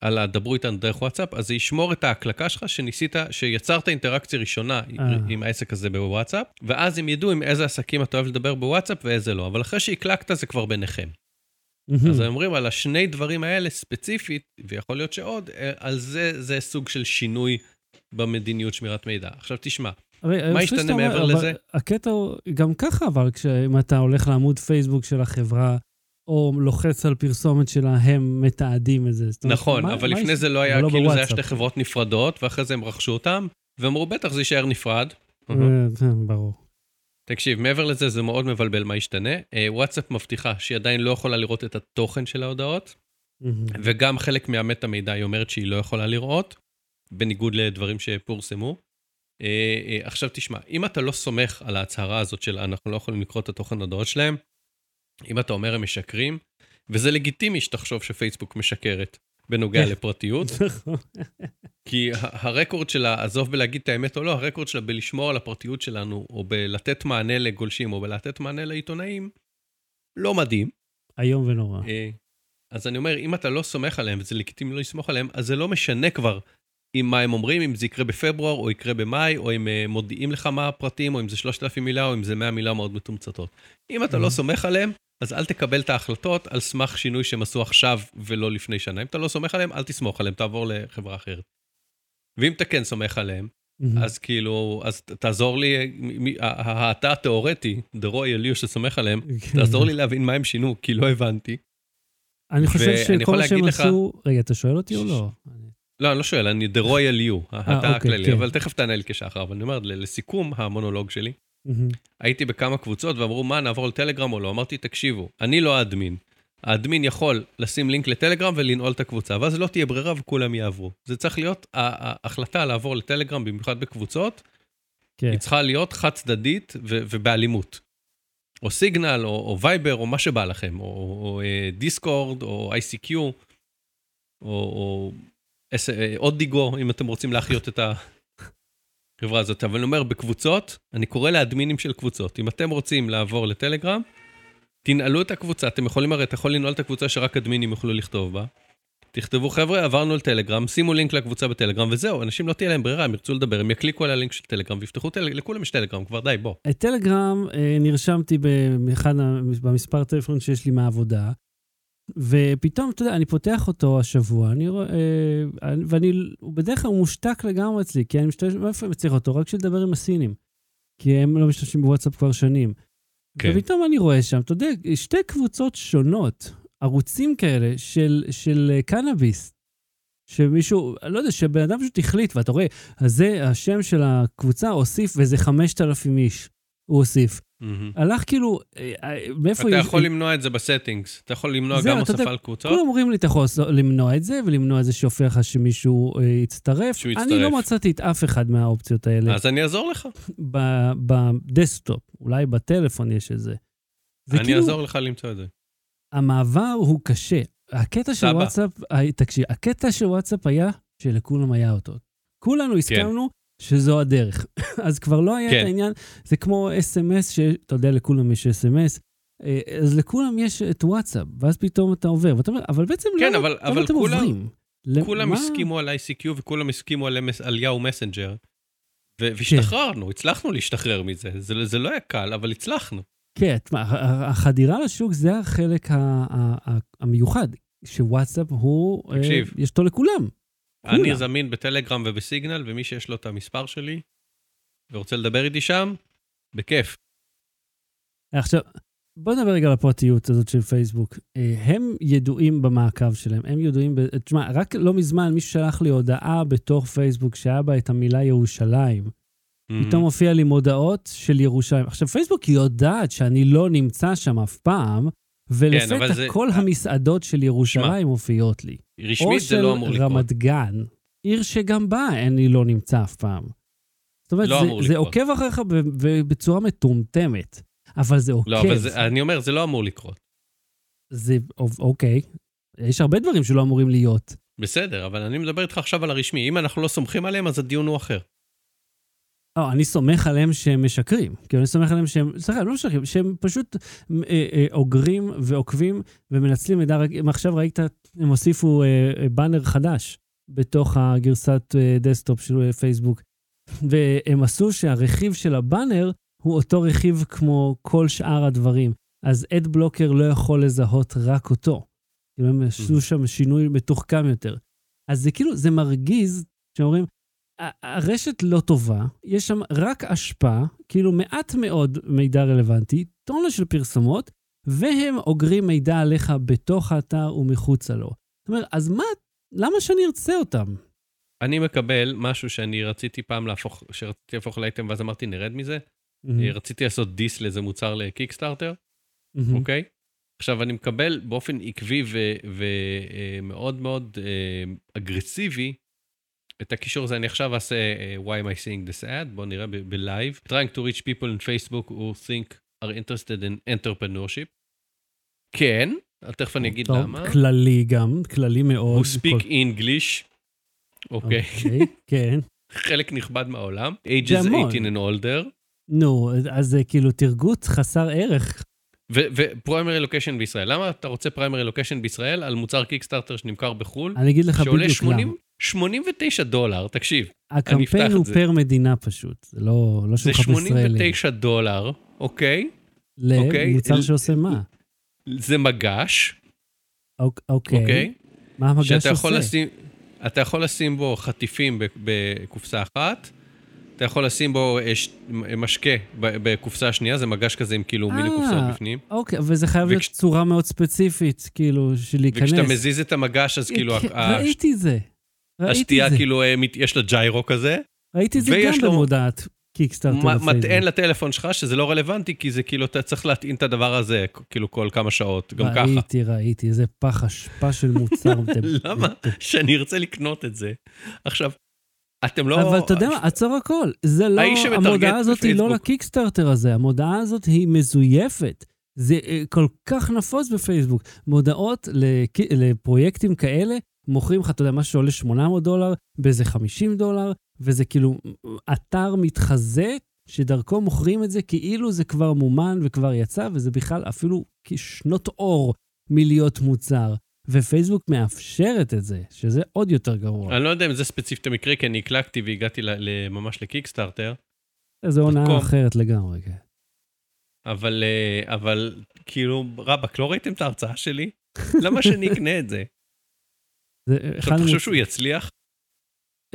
על הדברו איתנו דרך וואטסאפ, אז זה ישמור את ההקלקה שלך שניסית, שיצרת אינטראקציה ראשונה אה. עם העסק הזה בוואטסאפ, ואז הם ידעו עם איזה עסקים אתה אוהב לדבר בוואטסאפ ואיזה לא. אבל אחרי שהקלקת זה כבר ביניכם. אז הם אומרים על השני דברים האלה ספציפית, ויכול להיות שעוד, אה, על זה, זה סוג של שינוי במדיניות שמירת מידע. עכשיו תשמע, אבל, מה ישתנה אומר, מעבר אבל לזה? הקטע הוא גם ככה, אבל כשאם אתה הולך לעמוד פייסבוק של החברה, או לוחץ על פרסומת שלה, הם מתעדים את זה. אומרת, נכון, מה- אבל מה לפני יש- זה לא היה, אבל כאילו זה היה. שתי חברות נפרדות, ואחרי זה הם רכשו אותם, ואמרו, בטח זה יישאר נפרד. אה, ברור. תקשיב, מעבר לזה, זה מאוד מבלבל מה ישתנה. אה, וואטסאפ מבטיחה שהיא עדיין לא יכולה לראות את התוכן של ההודעות. וגם חלק מהמטה מידע היא אומרת שהיא לא יכולה לראות, בניגוד לדברים שפורסמו. אה, עכשיו תשמע, אם אתה לא סומך על ההצהרה הזאת של אנחנו לא יכולים לקרוא את התוכן ההודעות שלהם, אם אתה אומר הם משקרים, וזה לגיטימי שתחשוב שפייסבוק משקרת בנוגע לפרטיות, [laughs] נכון. כי הרקורד שלה, עזוב בלהגיד את האמת או לא, הרקורד שלה בלשמור על הפרטיות שלנו, או בלתת מענה לגולשים, או בלתת מענה לעיתונאים, לא מדהים. איום ונורא. אה, אז אני אומר, אם אתה לא סומך עליהם, וזה לגיטימי לא לסמוך עליהם, אז זה לא משנה כבר אם מה הם אומרים, אם זה יקרה בפברואר, או יקרה במאי, או אם אה, מודיעים לך מה הפרטים, או אם זה 3,000 מילה, או אם זה 100 מילה מאוד מתומצתות. אם אתה לא Mhm. סומך עליהם, אז אל תקבל את ההחלטות על סמך שינוי שהם עשו עכשיו ולא לפני שנה. אם אתה לא סומך עליהם, אל תסמוך עליהם, תעבור לחברה אחרת. ואם אתה כן סומך עליהם, מהמם. אז כאילו, אז תעזור לי, אה, מ- מ- ה- ה- אתה התיאורטי, Royal You שסומך עליהם, כן. תעזור לי להבין מה הם שינו, כי לא הבנתי. אני חושב שכל מה שהם עשו... רגע, אתה שואל אותי או לא? לא, אני לא שואל, אני The Royal You, אתה אוקיי, הכללי, כן. אבל תכף תענה לי כשחר, אבל אני אומר, לסיכום המונולוג שלי. הייתי בכמה קבוצות ואמרו, מה, נעבור לטלגרם או לא? אמרתי, תקשיבו, אני לא האדמין. האדמין יכול לשים לינק לטלגרם ולנעול את הקבוצה, ואז לא תהיה ברירה וכולם יעברו. זה צריך להיות, ההחלטה לעבור לטלגרם, במיוחד בקבוצות, כן. היא צריכה להיות חד צדדית ו- ובאלימות. או סיגנל, או, או וייבר, או מה שבא לכם, או, או אה, דיסקורד, או ICQ, או, עוד דיגו, אם אתם רוצים להחיות את החברה הזאת. אבל אני אומר, בקבוצות, אני קורא לאדמינים של קבוצות. אם אתם רוצים לעבור לטלגרם, תנעלו את הקבוצה. אתם יכולים, הרי אתה יכול לנעול את הקבוצה שרק אדמינים יוכלו לכתוב בה. תכתבו, חבר'ה, עברנו לטלגרם, שימו לינק לקבוצה בטלגרם, וזהו, אנשים לא תהיה להם ברירה, הם ירצו לדבר, הם יקליקו על הלינק של טלגרם ויפתחו טלגרם, לכולם יש טלגרם, כבר די, בוא. את טלגרם אה, נרשמתי באחד, במספר טלפון שיש לי מהעבודה, ופתאום, אתה יודע, אני פותח אותו השבוע, אני רואה, אה, אני- ואני, הוא בדרך כלל מושתק לגמרי אצלי, כי אני משתמש, מאיפה אני צריך אותו? רק בשביל לדבר עם הסינים. כי הם לא משתמשים בוואטסאפ כבר שנים. כן. ופתאום אני רואה שם, אתה יודע, שתי קבוצות שונות, ערוצים כאלה של, של אה, קנאביס, שמישהו, אני לא יודע, שבן אדם פשוט החליט, ואתה רואה, אז זה השם של הקבוצה הוסיף, וזה 5,000 איש, הוא הוסיף. מהמם. הלך כאילו, אה, אה, מאיפה... אתה יכול למנוע את זה ב settings, אתה יכול למנוע גם הוספה על קבוצות. כולם אומרים לי, אתה יכול למנוע את זה, ולמנוע את זה שהופך לך שמישהו אה, יצטרף. שהוא אני יצטרף. לא מצאתי את אף אחד מהאופציות האלה אז אני אעזור לך, ב- ב-desktop, אולי בטלפון יש את זה. אני כאילו, אעזור לך למצוא את זה. המעבר הוא קשה. הקטע של. וואטסאפ, תקשיב, הקטע של וואטסאפ היה שלכולם היה אותו. כולנו הסכמנו שזו הדרך. [laughs] אז כבר לא היה כן. את העניין, זה כמו אס.אם.אס, שאתה יודע, לכולם יש אס.אם.אס, אה, אז לכולם יש את וואטסאפ, ואז פתאום אתה עובר, ואתה אומר, אבל בעצם כן, למה, אבל- למה אבל אתם כולם- עוברים? כולם מה- הסכימו על ICQ וכולם הסכימו על MS על יאו מסנג'ר. כן. והשתחררנו, הצלחנו להשתחרר מזה. זה זה לא היה קל, אבל הצלחנו. כן, תשמע, החדירה לשוק זה החלק המיוחד, שוואטסאפ הוא, אה, תקשיב. יש אותו לכולם. אני. זמין בטלגרם ובסיגנל, ומי שיש לו את המספר שלי ורוצה לדבר איתי שם, בכיף. עכשיו, בוא נדבר רגע על הפרטיות הזאת של פייסבוק. אה, הם ידועים במעקב שלהם, הם ידועים, ב... תשמע, רק לא מזמן מישהו שלח לי הודעה בתוך פייסבוק שהיה בה את המילה ירושלים. פתאום הופיע לי מודעות של ירושלים. עכשיו, פייסבוק יודעת שאני לא נמצא שם אף פעם, ולפתע כן, זה- כל המסעדות של ירושלים מופיעות לי. רשמית זה לא אמור או של לקרות. רמת גן, עיר שגם בה אני לא נמצא אף פעם. זאת אומרת, לא זה, אמור זה לקרות. עוקב אחריך בצורה מטומטמת, אבל זה עוקב. לא, אבל זה- אני אומר, זה לא אמור לקרות. זה, אוקיי, יש הרבה דברים שלא אמורים להיות. בסדר, אבל אני מדבר איתך עכשיו על הרשמי. אם אנחנו לא סומכים עליהם, אז הדיון הוא אחר. לא, אני סומך עליהם שהם משקרים. כאילו, אני סומך עליהם שהם, סליחה, הם לא משקרים, שהם פשוט אה, אה, אוגרים ועוקבים ומנצלים מידע. עכשיו ראית, הם הוסיפו אה, אה, באנר חדש בתוך הגרסת אה, desktop של אה, פייסבוק, והם עשו שהרכיב של הבאנר הוא אותו רכיב כמו כל שאר הדברים. אז ad blocker לא יכול לזהות רק אותו. כאילו הם עשו שם שינוי מתוחכם יותר. אז זה כאילו, זה מרגיז שאומרים, "ה- הרשת לא טובה, יש שם רק השפעה, כאילו מעט מאוד מידע רלוונטי, טונה של פרסומות, והם אוגרים מידע עליך בתוך האתר ומחוצה לו. זאת אומרת, אז מה, למה שאני ארצה אותם? אני מקבל משהו שאני רציתי פעם להפוך, שרציתי להפוך לאייטם, ואז אמרתי, נרד מזה. אה, רציתי לעשות diss לאיזה מוצר לקיקסטארטר. אוקיי? עכשיו, אני מקבל באופן עקבי ומאוד מאוד אה, אגרסיבי את הקישור הזה. אני עכשיו אעשה אה, Why am I seeing this ad? בואו נראה בלייב. Trying to reach people in Facebook who think are interested in entrepreneurship. כן, תכף אני אגיד למה. כללי גם, כללי מאוד. who speak English, אוקיי, אוקיי, כן. [laughs] חלק נכבד מהעולם. ages המון. 18 and older. נו, אז זה כאילו תרגות חסר ערך. ופריימרי לוקיישן בישראל. למה אתה רוצה פריימרי לוקיישן בישראל על מוצר קיקסטארטר שנמכר בחו"ל, אני אגיד לך שעולה בדיוק 80 למה. 89 דולר, תקשיב, הקמפיין הוא זה. פר מדינה פשוט, זה לא לא זה מחפש ישראלי. 89 דולר, אוקיי? אוקיי, למוצר אל- שעושה מה? זה מגש, אוק- אוקיי. אוקיי? מה המגש שאתה יכול עושה? לשים, אתה יכול לשים בו חטיפים בקופסה אחת, אתה יכול לשים בו אה, ש- משקה בקופסה השנייה, זה מגש כזה עם כאילו מיני אה, קופסאות בפנים. אוקיי, וזה חייב להיות צורה מאוד ספציפית, כאילו, של להיכנס. וכשאתה מזיז את המגש, אז כאילו כן, ראיתי את זה. ראיתי השתייה. כאילו, אה, יש לה ג'יירו כזה, ראיתי את זה גם לו- במודעת קיקסטארטר. מטען לטלפון שלך, שזה לא רלוונטי, כי זה כאילו, אתה צריך להטעין את הדבר הזה, כאילו, כל כמה שעות, גם ככה. ראיתי, ראיתי, איזה פח אשפה של מוצר. [laughs] למה? שאני ארצה לקנות את זה. עכשיו, אתם לא... אבל אתה יודע מה, עצור הכל. זה לא, המודעה הזאת היא לא. לקיקסטארטר הזה, המודעה הזאת היא מזויפת. זה אה, כל כך נפוץ בפייסבוק. מודעות לפרויקטים כאלה, מוכרים לך, אתה יודע, מה שעולה 800 דולר, באיזה 50 דולר, וזה כאילו אתר מתחזה, שדרכו מוכרים את זה כאילו זה כבר מומן וכבר יצא, וזה בכלל אפילו כשנות אור מלהיות מוצר. ופייסבוק מאפשרת את זה, שזה עוד יותר גרוע. אני לא יודע אם זה ספציפית המקרה, כי אני הקלקתי והגעתי ממש לקיקסטארטר, זו הונאה. אחרת לגמרי, כן. אבל, אה, אבל כאילו, רבאק, לא ראיתם את ההרצאה שלי? למה שאני אקנה את זה? זה עכשיו, אתה חושב שהוא יצליח?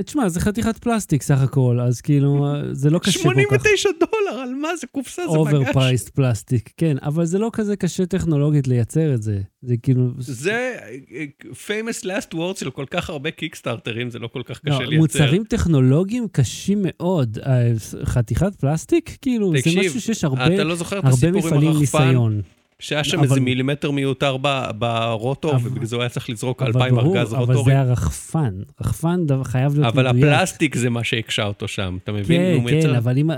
תשמע, זה חתיכת פלסטיק סך הכל, אז כאילו, [laughs] זה לא קשה כל כך 89 דולר, על מה? זה קופסה, זה מגש. overpriced פלסטיק, כן, אבל זה לא כזה קשה טכנולוגית לייצר את זה. זה כאילו... זה אה, famous last words של כל כך הרבה קיקסטארטרים, זה לא כל כך לא, קשה לייצר. מוצרים טכנולוגיים קשים מאוד. אה, חתיכת פלסטיק, כאילו, זה תקשיב, משהו שיש הרבה אתה לא הרבה מפעלים הרחפן, ניסיון. שהיה שם אבל- איזה מילימטר מיותר ב- ברוטור, אבל- ובגלל זה הוא היה צריך לזרוק אבל 2,000 ברור, ארגז אבל רוטורים. זה הרחפן. רחפן חייב להיות אבל מדויק. הפלסטיק זה מה שהקשה אותו שם, אתה מבין? כן, הוא מייצר- כן, אבל אם אה,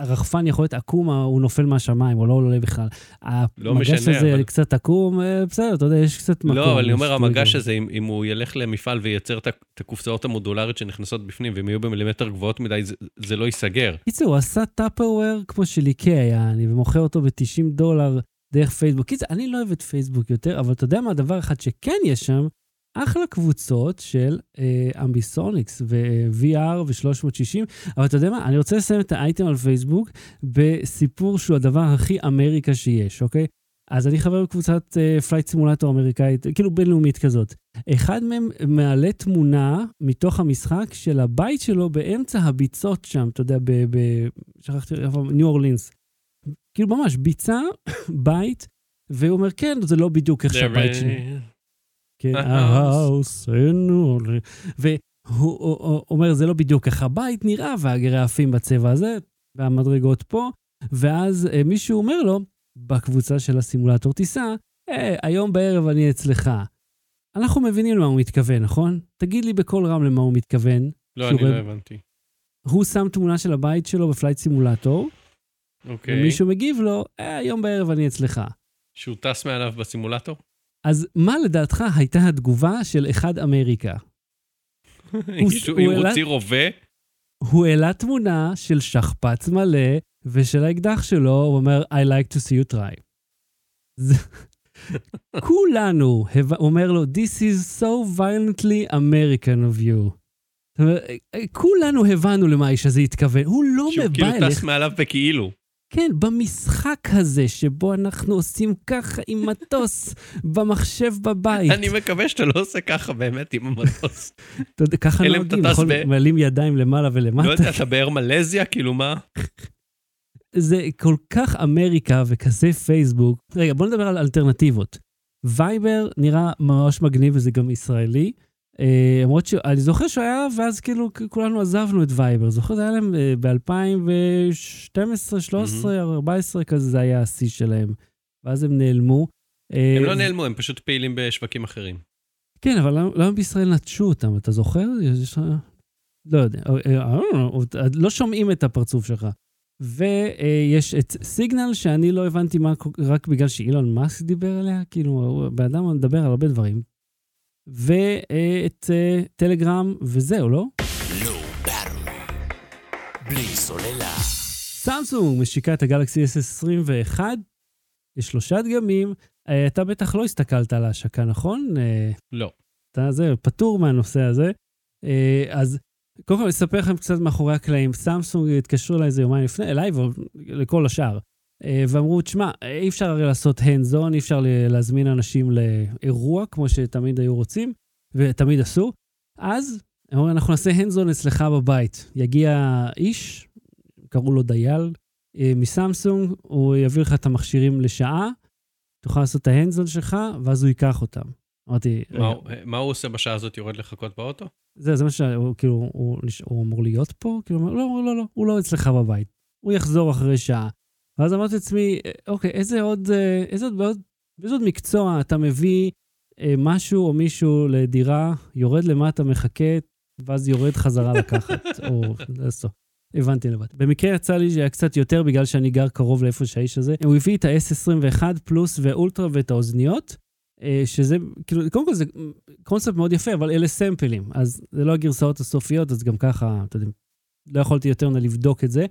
הרחפן יכול להיות עקום, הוא נופל מהשמיים, הוא לא עולה בכלל. המגש משנה, הזה אבל- קצת עקום, אה, בסדר, אתה יודע, יש קצת מקום. לא, אבל אני אומר, המגש. הזה, אם אם הוא ילך למפעל וייצר את הקופסאות המודולריות שנכנסות בפנים, והם יהיו במילימטר גבוהות מדי, זה- זה לא ייסגר. קיצור, הוא עשה טאפרוור כמו של איקאה אני ומוכר אותו ב-90 דולר דרך פייסבוק. קיצור, אני לא אוהב את פייסבוק יותר, אבל אתה יודע מה, דבר אחד שכן יש שם, אחלה קבוצות של אה, אמביסוניקס ו-VR ו-360, אבל אתה יודע מה, אני רוצה לסיים את האייטם על פייסבוק בסיפור שהוא הדבר הכי אמריקה שיש, אוקיי? אז אני חבר בקבוצת Flight Simulator אמריקאית, כאילו בינלאומית כזאת. אחד מהם מעלה תמונה מתוך המשחק של הבית שלו באמצע הביצות שם, אתה יודע, ב... ב שכחתי, ניו אורלינס. כאילו ממש, ביצה, [coughs] בית, והוא אומר, כן, זה לא בדיוק איך שהבית שלי. כן, ההאוס. ההאוס, אין עולה. והוא הוא- הוא אומר, זה לא בדיוק איך הבית נראה, והרעפים בצבע הזה, והמדרגות פה, ואז אה, מישהו אומר לו, בקבוצה של הסימולטור טיסה, אה, היום בערב אני אצלך. אנחנו מבינים למה הוא מתכוון, נכון? תגיד לי בקול רם למה הוא מתכוון. לא, אני לא הבנתי. הוא שם תמונה של הבית שלו בפלייט סימולטור, אוקיי. ומישהו מגיב לו, אה, היום בערב אני אצלך. שהוא טס מעליו בסימולטור? אז מה לדעתך הייתה התגובה של אחד אמריקה? שהוא [laughs] הוא הוציא רובה? הוא העלה תמונה של שכפ"ץ מלא ושל האקדח שלו, הוא אומר, I like to see you try. [laughs] כולנו, הוא אומר לו, This is so violently American of you. זאת אומרת, כולנו הבנו למה האיש הזה התכוון, הוא לא שהוא בא כאילו אליך, טס מעליו בכאילו. כן, במשחק הזה, שבו אנחנו עושים ככה עם מטוס [laughs] במחשב בבית. אני מקווה שאתה לא עושה ככה באמת עם המטוס. [laughs] אתה יודע, ככה נוהגים, נכון? מעלים ידיים למעלה לא ולמטה. יודע, אתה באר מלזיה? כאילו מה? [laughs] זה כל כך אמריקה וכזה פייסבוק. רגע, בוא נדבר על אלטרנטיבות. וייבר נראה ממש מגניב וזה גם ישראלי. אה, למרות שאני זוכר שהוא היה, ואז כאילו כולנו עזבנו את וייבר. זוכר, זה היה להם אה, ב-2012, 13, 14 כזה, זה היה השיא שלהם. ואז הם נעלמו. אה, הם לא נעלמו, הם פשוט פעילים בשווקים אחרים. כן, אבל למה, בישראל נטשו אותם? אתה זוכר? יש... לא יודע. אה, לא שומעים את הפרצוף שלך. ויש את סיגנל, שאני לא הבנתי מה, רק בגלל שאילון מאסק דיבר עליה, כאילו, בן אדם מדבר על הרבה דברים. ואת אה, טלגרם, וזהו, לא? לא ברור. בלי סוללה. סמסונג משיקה את הגלקסי S21, יש שלושה דגמים. אתה בטח לא הסתכלת על ההשקה, נכון? אה, לא. אתה זה, פטור מהנושא הזה. אה, אז קודם כל, אני אספר לכם קצת מאחורי הקלעים. סמסונג התקשרו אליי איזה יומיים לפני, אליי ולכל השאר. אה, ואמרו, תשמע, אי אפשר הרי לעשות hands on, אי אפשר להזמין אנשים לאירוע, כמו שתמיד היו רוצים, ותמיד עשו. אז, הם אומרים, אנחנו נעשה hands on אצלך בבית. יגיע איש, קראו לו דייל, אה, מסמסונג, הוא יביא לך את המכשירים לשעה, תוכל לעשות את ההנדס on שלך, ואז הוא ייקח אותם. אמרתי, מה הוא- מה הוא עושה בשעה הזאת? יורד לחכות באוטו? זה, זה מה שהוא, כאילו, הוא, אמור להיות פה? כאילו, אומר, לא, לא, לא, הוא לא אצלך בבית. הוא יחזור אחרי שעה. ואז אמרתי לעצמי, אוקיי, איזה עוד, אה, איזה עוד, באיזה עוד מקצוע אתה מביא אה, משהו או מישהו לדירה, יורד למטה, מחכה, ואז יורד חזרה לקחת, [laughs] או לעשות. הבנתי לבד. במקרה יצא לי שהיה קצת יותר בגלל שאני גר קרוב לאיפה שהאיש הזה. הוא הביא את ה-S21 פלוס ואולטרה ואת האוזניות, אה, שזה, כאילו, קודם כל זה קונספט מאוד יפה, אבל אלה סמפלים, אז זה לא הגרסאות הסופיות, אז גם ככה, אתה יודע, לא יכולתי יותר לבדוק את זה.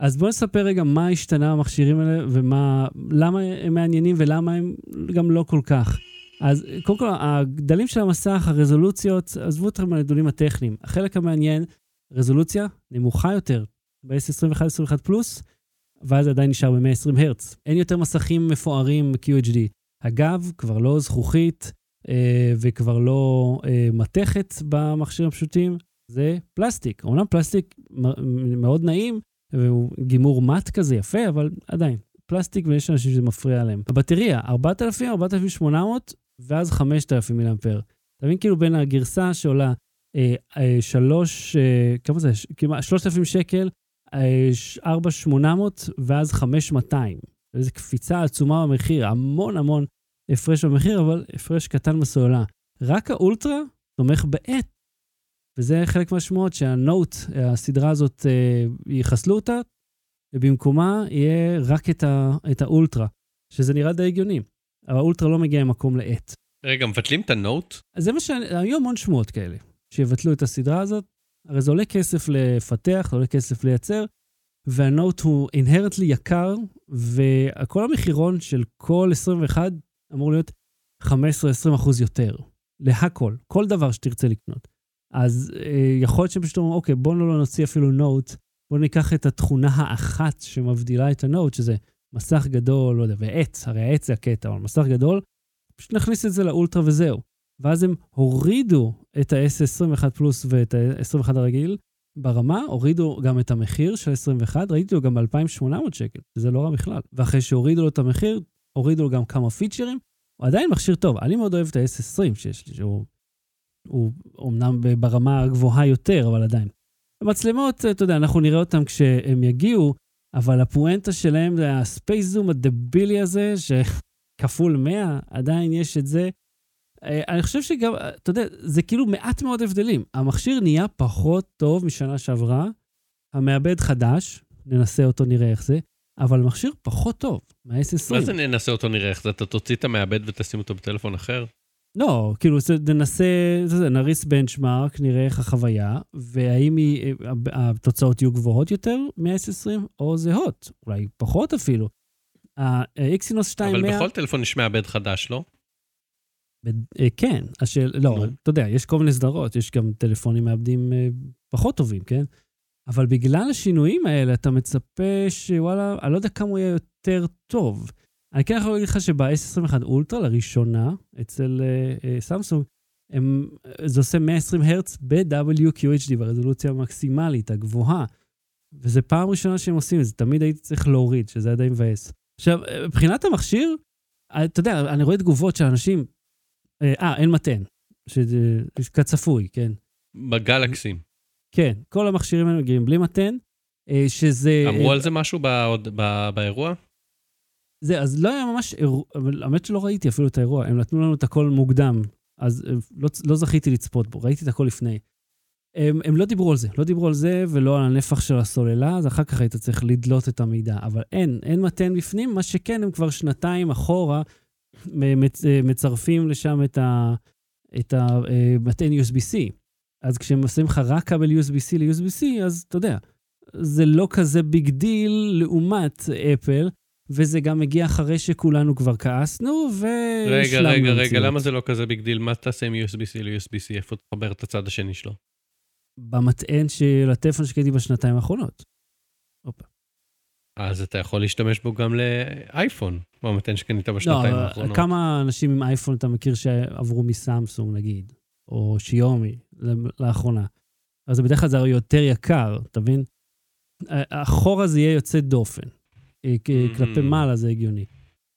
אז בואו נספר רגע מה השתנה במכשירים האלה ומה, למה הם מעניינים ולמה הם גם לא כל כך. אז קודם כל, הגדלים של המסך, הרזולוציות, עזבו אתכם מהנדולים הטכניים. החלק המעניין, רזולוציה נמוכה יותר, ב-S21, 21 פלוס, ואז זה עדיין נשאר ב-120 הרץ. אין יותר מסכים מפוארים QHD. הגב כבר לא זכוכית אה, וכבר לא אה, מתכת במכשירים הפשוטים, זה פלסטיק. אומנם פלסטיק מאוד נעים, והוא גימור מט כזה יפה, אבל עדיין, פלסטיק ויש אנשים שזה מפריע להם. הבטריה, 4,000, 4,800 ואז 5,000 מיליאמפר. אתה מבין כאילו בין הגרסה שעולה אה, אה, שלוש, אה, כמה זה? כמעט 3,000 שקל, אה, 4,800 ואז 5,200. איזו קפיצה עצומה במחיר, המון המון הפרש במחיר, אבל הפרש קטן בסוללה. רק האולטרה תומך בעט, וזה חלק מהשמועות שהנוט, הסדרה הזאת, אה, יחסלו אותה, ובמקומה יהיה רק את, ה, את האולטרה, שזה נראה די הגיוני. האולטרה לא מגיע ממקום לעט. רגע, מבטלים את הנוט? זה מה ש... היו המון שמועות כאלה, שיבטלו את הסדרה הזאת. הרי זה עולה כסף לפתח, זה עולה כסף לייצר, והנוט הוא אינהרנטלי יקר, וכל המחירון של כל 21 אמור להיות 15-20 אחוז יותר. להכל, כל דבר שתרצה לקנות. אז אה, יכול להיות שהם פשוט אומרים, אוקיי, בואו לא נוציא אפילו נוט, בואו ניקח את התכונה האחת שמבדילה את הנוט, שזה מסך גדול, לא יודע, ועץ, הרי העץ זה הקטע, אבל מסך גדול, פשוט נכניס את זה לאולטרה וזהו. ואז הם הורידו את ה-S21 פלוס ואת ה-21 הרגיל ברמה, הורידו גם את המחיר של 21, ראיתי לו גם ב-2,800 שקל, זה לא רע בכלל. ואחרי שהורידו לו את המחיר, הורידו לו גם כמה פיצ'רים, הוא עדיין מכשיר טוב. אני מאוד אוהב את ה-S20 שיש לי, שהוא הוא אומנם ברמה הגבוהה יותר, אבל עדיין. המצלמות, אתה יודע, אנחנו נראה אותן כשהם יגיעו, אבל הפואנטה שלהם זה הספייס זום הדבילי הזה, שכפול 100, עדיין יש את זה. אה, אני חושב שגם, אתה יודע, זה כאילו מעט מאוד הבדלים. המכשיר נהיה פחות טוב משנה שעברה, המעבד חדש, ננסה אותו, נראה איך זה, אבל מכשיר פחות טוב מה-S20. מה זה ננסה אותו נראה איך זה? אתה תוציא את המעבד ותשים אותו בטלפון אחר? לא, כאילו, ננסה, זה, זה, נריץ בנצ'מארק, נראה איך החוויה, והאם היא, התוצאות יהיו גבוהות יותר מ-S20 או זהות, אולי פחות אפילו. האקסינוס 2100... אבל בכל טלפון יש מעבד חדש, לא? אה, כן, השאל... לא. אתה יודע, יש כל מיני סדרות, יש גם טלפונים מעבדים אה, פחות טובים, כן? אבל בגלל השינויים האלה, אתה מצפה שוואלה, אני לא יודע כמה הוא יהיה יותר טוב. אני כן יכול להגיד לך שב-S21 אולטרה, לראשונה, אצל סמסונג, uh, זה עושה 120 הרץ ב-WQHD, ברזולוציה המקסימלית, הגבוהה. וזו פעם ראשונה שהם עושים את זה, תמיד הייתי צריך להוריד, שזה די מבאס. עכשיו, מבחינת המכשיר, אתה יודע, אני רואה תגובות של אנשים, אה, אין מתן, שזה כצפוי, כן. בגלקסים. כן, כל המכשירים האלה מגיעים בלי מתן, אה, שזה... אמרו על זה משהו באירוע? זה, אז לא היה ממש אירוע, אבל האמת שלא ראיתי אפילו את האירוע, הם נתנו לנו את הכל מוקדם, אז אה, לא, לא זכיתי לצפות בו, ראיתי את הכל לפני. הם, הם לא דיברו על זה, לא דיברו על זה ולא על הנפח של הסוללה, אז אחר כך היית צריך לדלות את המידע. אבל אין, אין מתן בפנים, מה שכן, הם כבר שנתיים אחורה מצ, אה, מצרפים לשם את, את המתן USB-C. אז כשהם עושים לך רק כבל USB-C ל-USB-C, אז אתה יודע, זה לא כזה big deal לעומת אפל, וזה גם מגיע אחרי שכולנו כבר כעסנו, והשלמנו רגע, רגע, רגע, למה זה לא כזה big deal? מה תעשה עם USB-C ל-USB-C? איפה תחבר את הצד השני שלו? במטען של הטלפון שקניתי בשנתיים האחרונות. הופה. אז אתה יכול להשתמש בו גם לאייפון, במטען שקנית בשנתיים לא, האחרונות. כמה אנשים עם אייפון אתה מכיר שעברו מסמסונג נגיד, או שיומי לאחרונה? אז בדרך כלל זה יותר יקר, אתה מבין? החור הזה יהיה יוצא דופן. אה, כלפי מעלה זה הגיוני.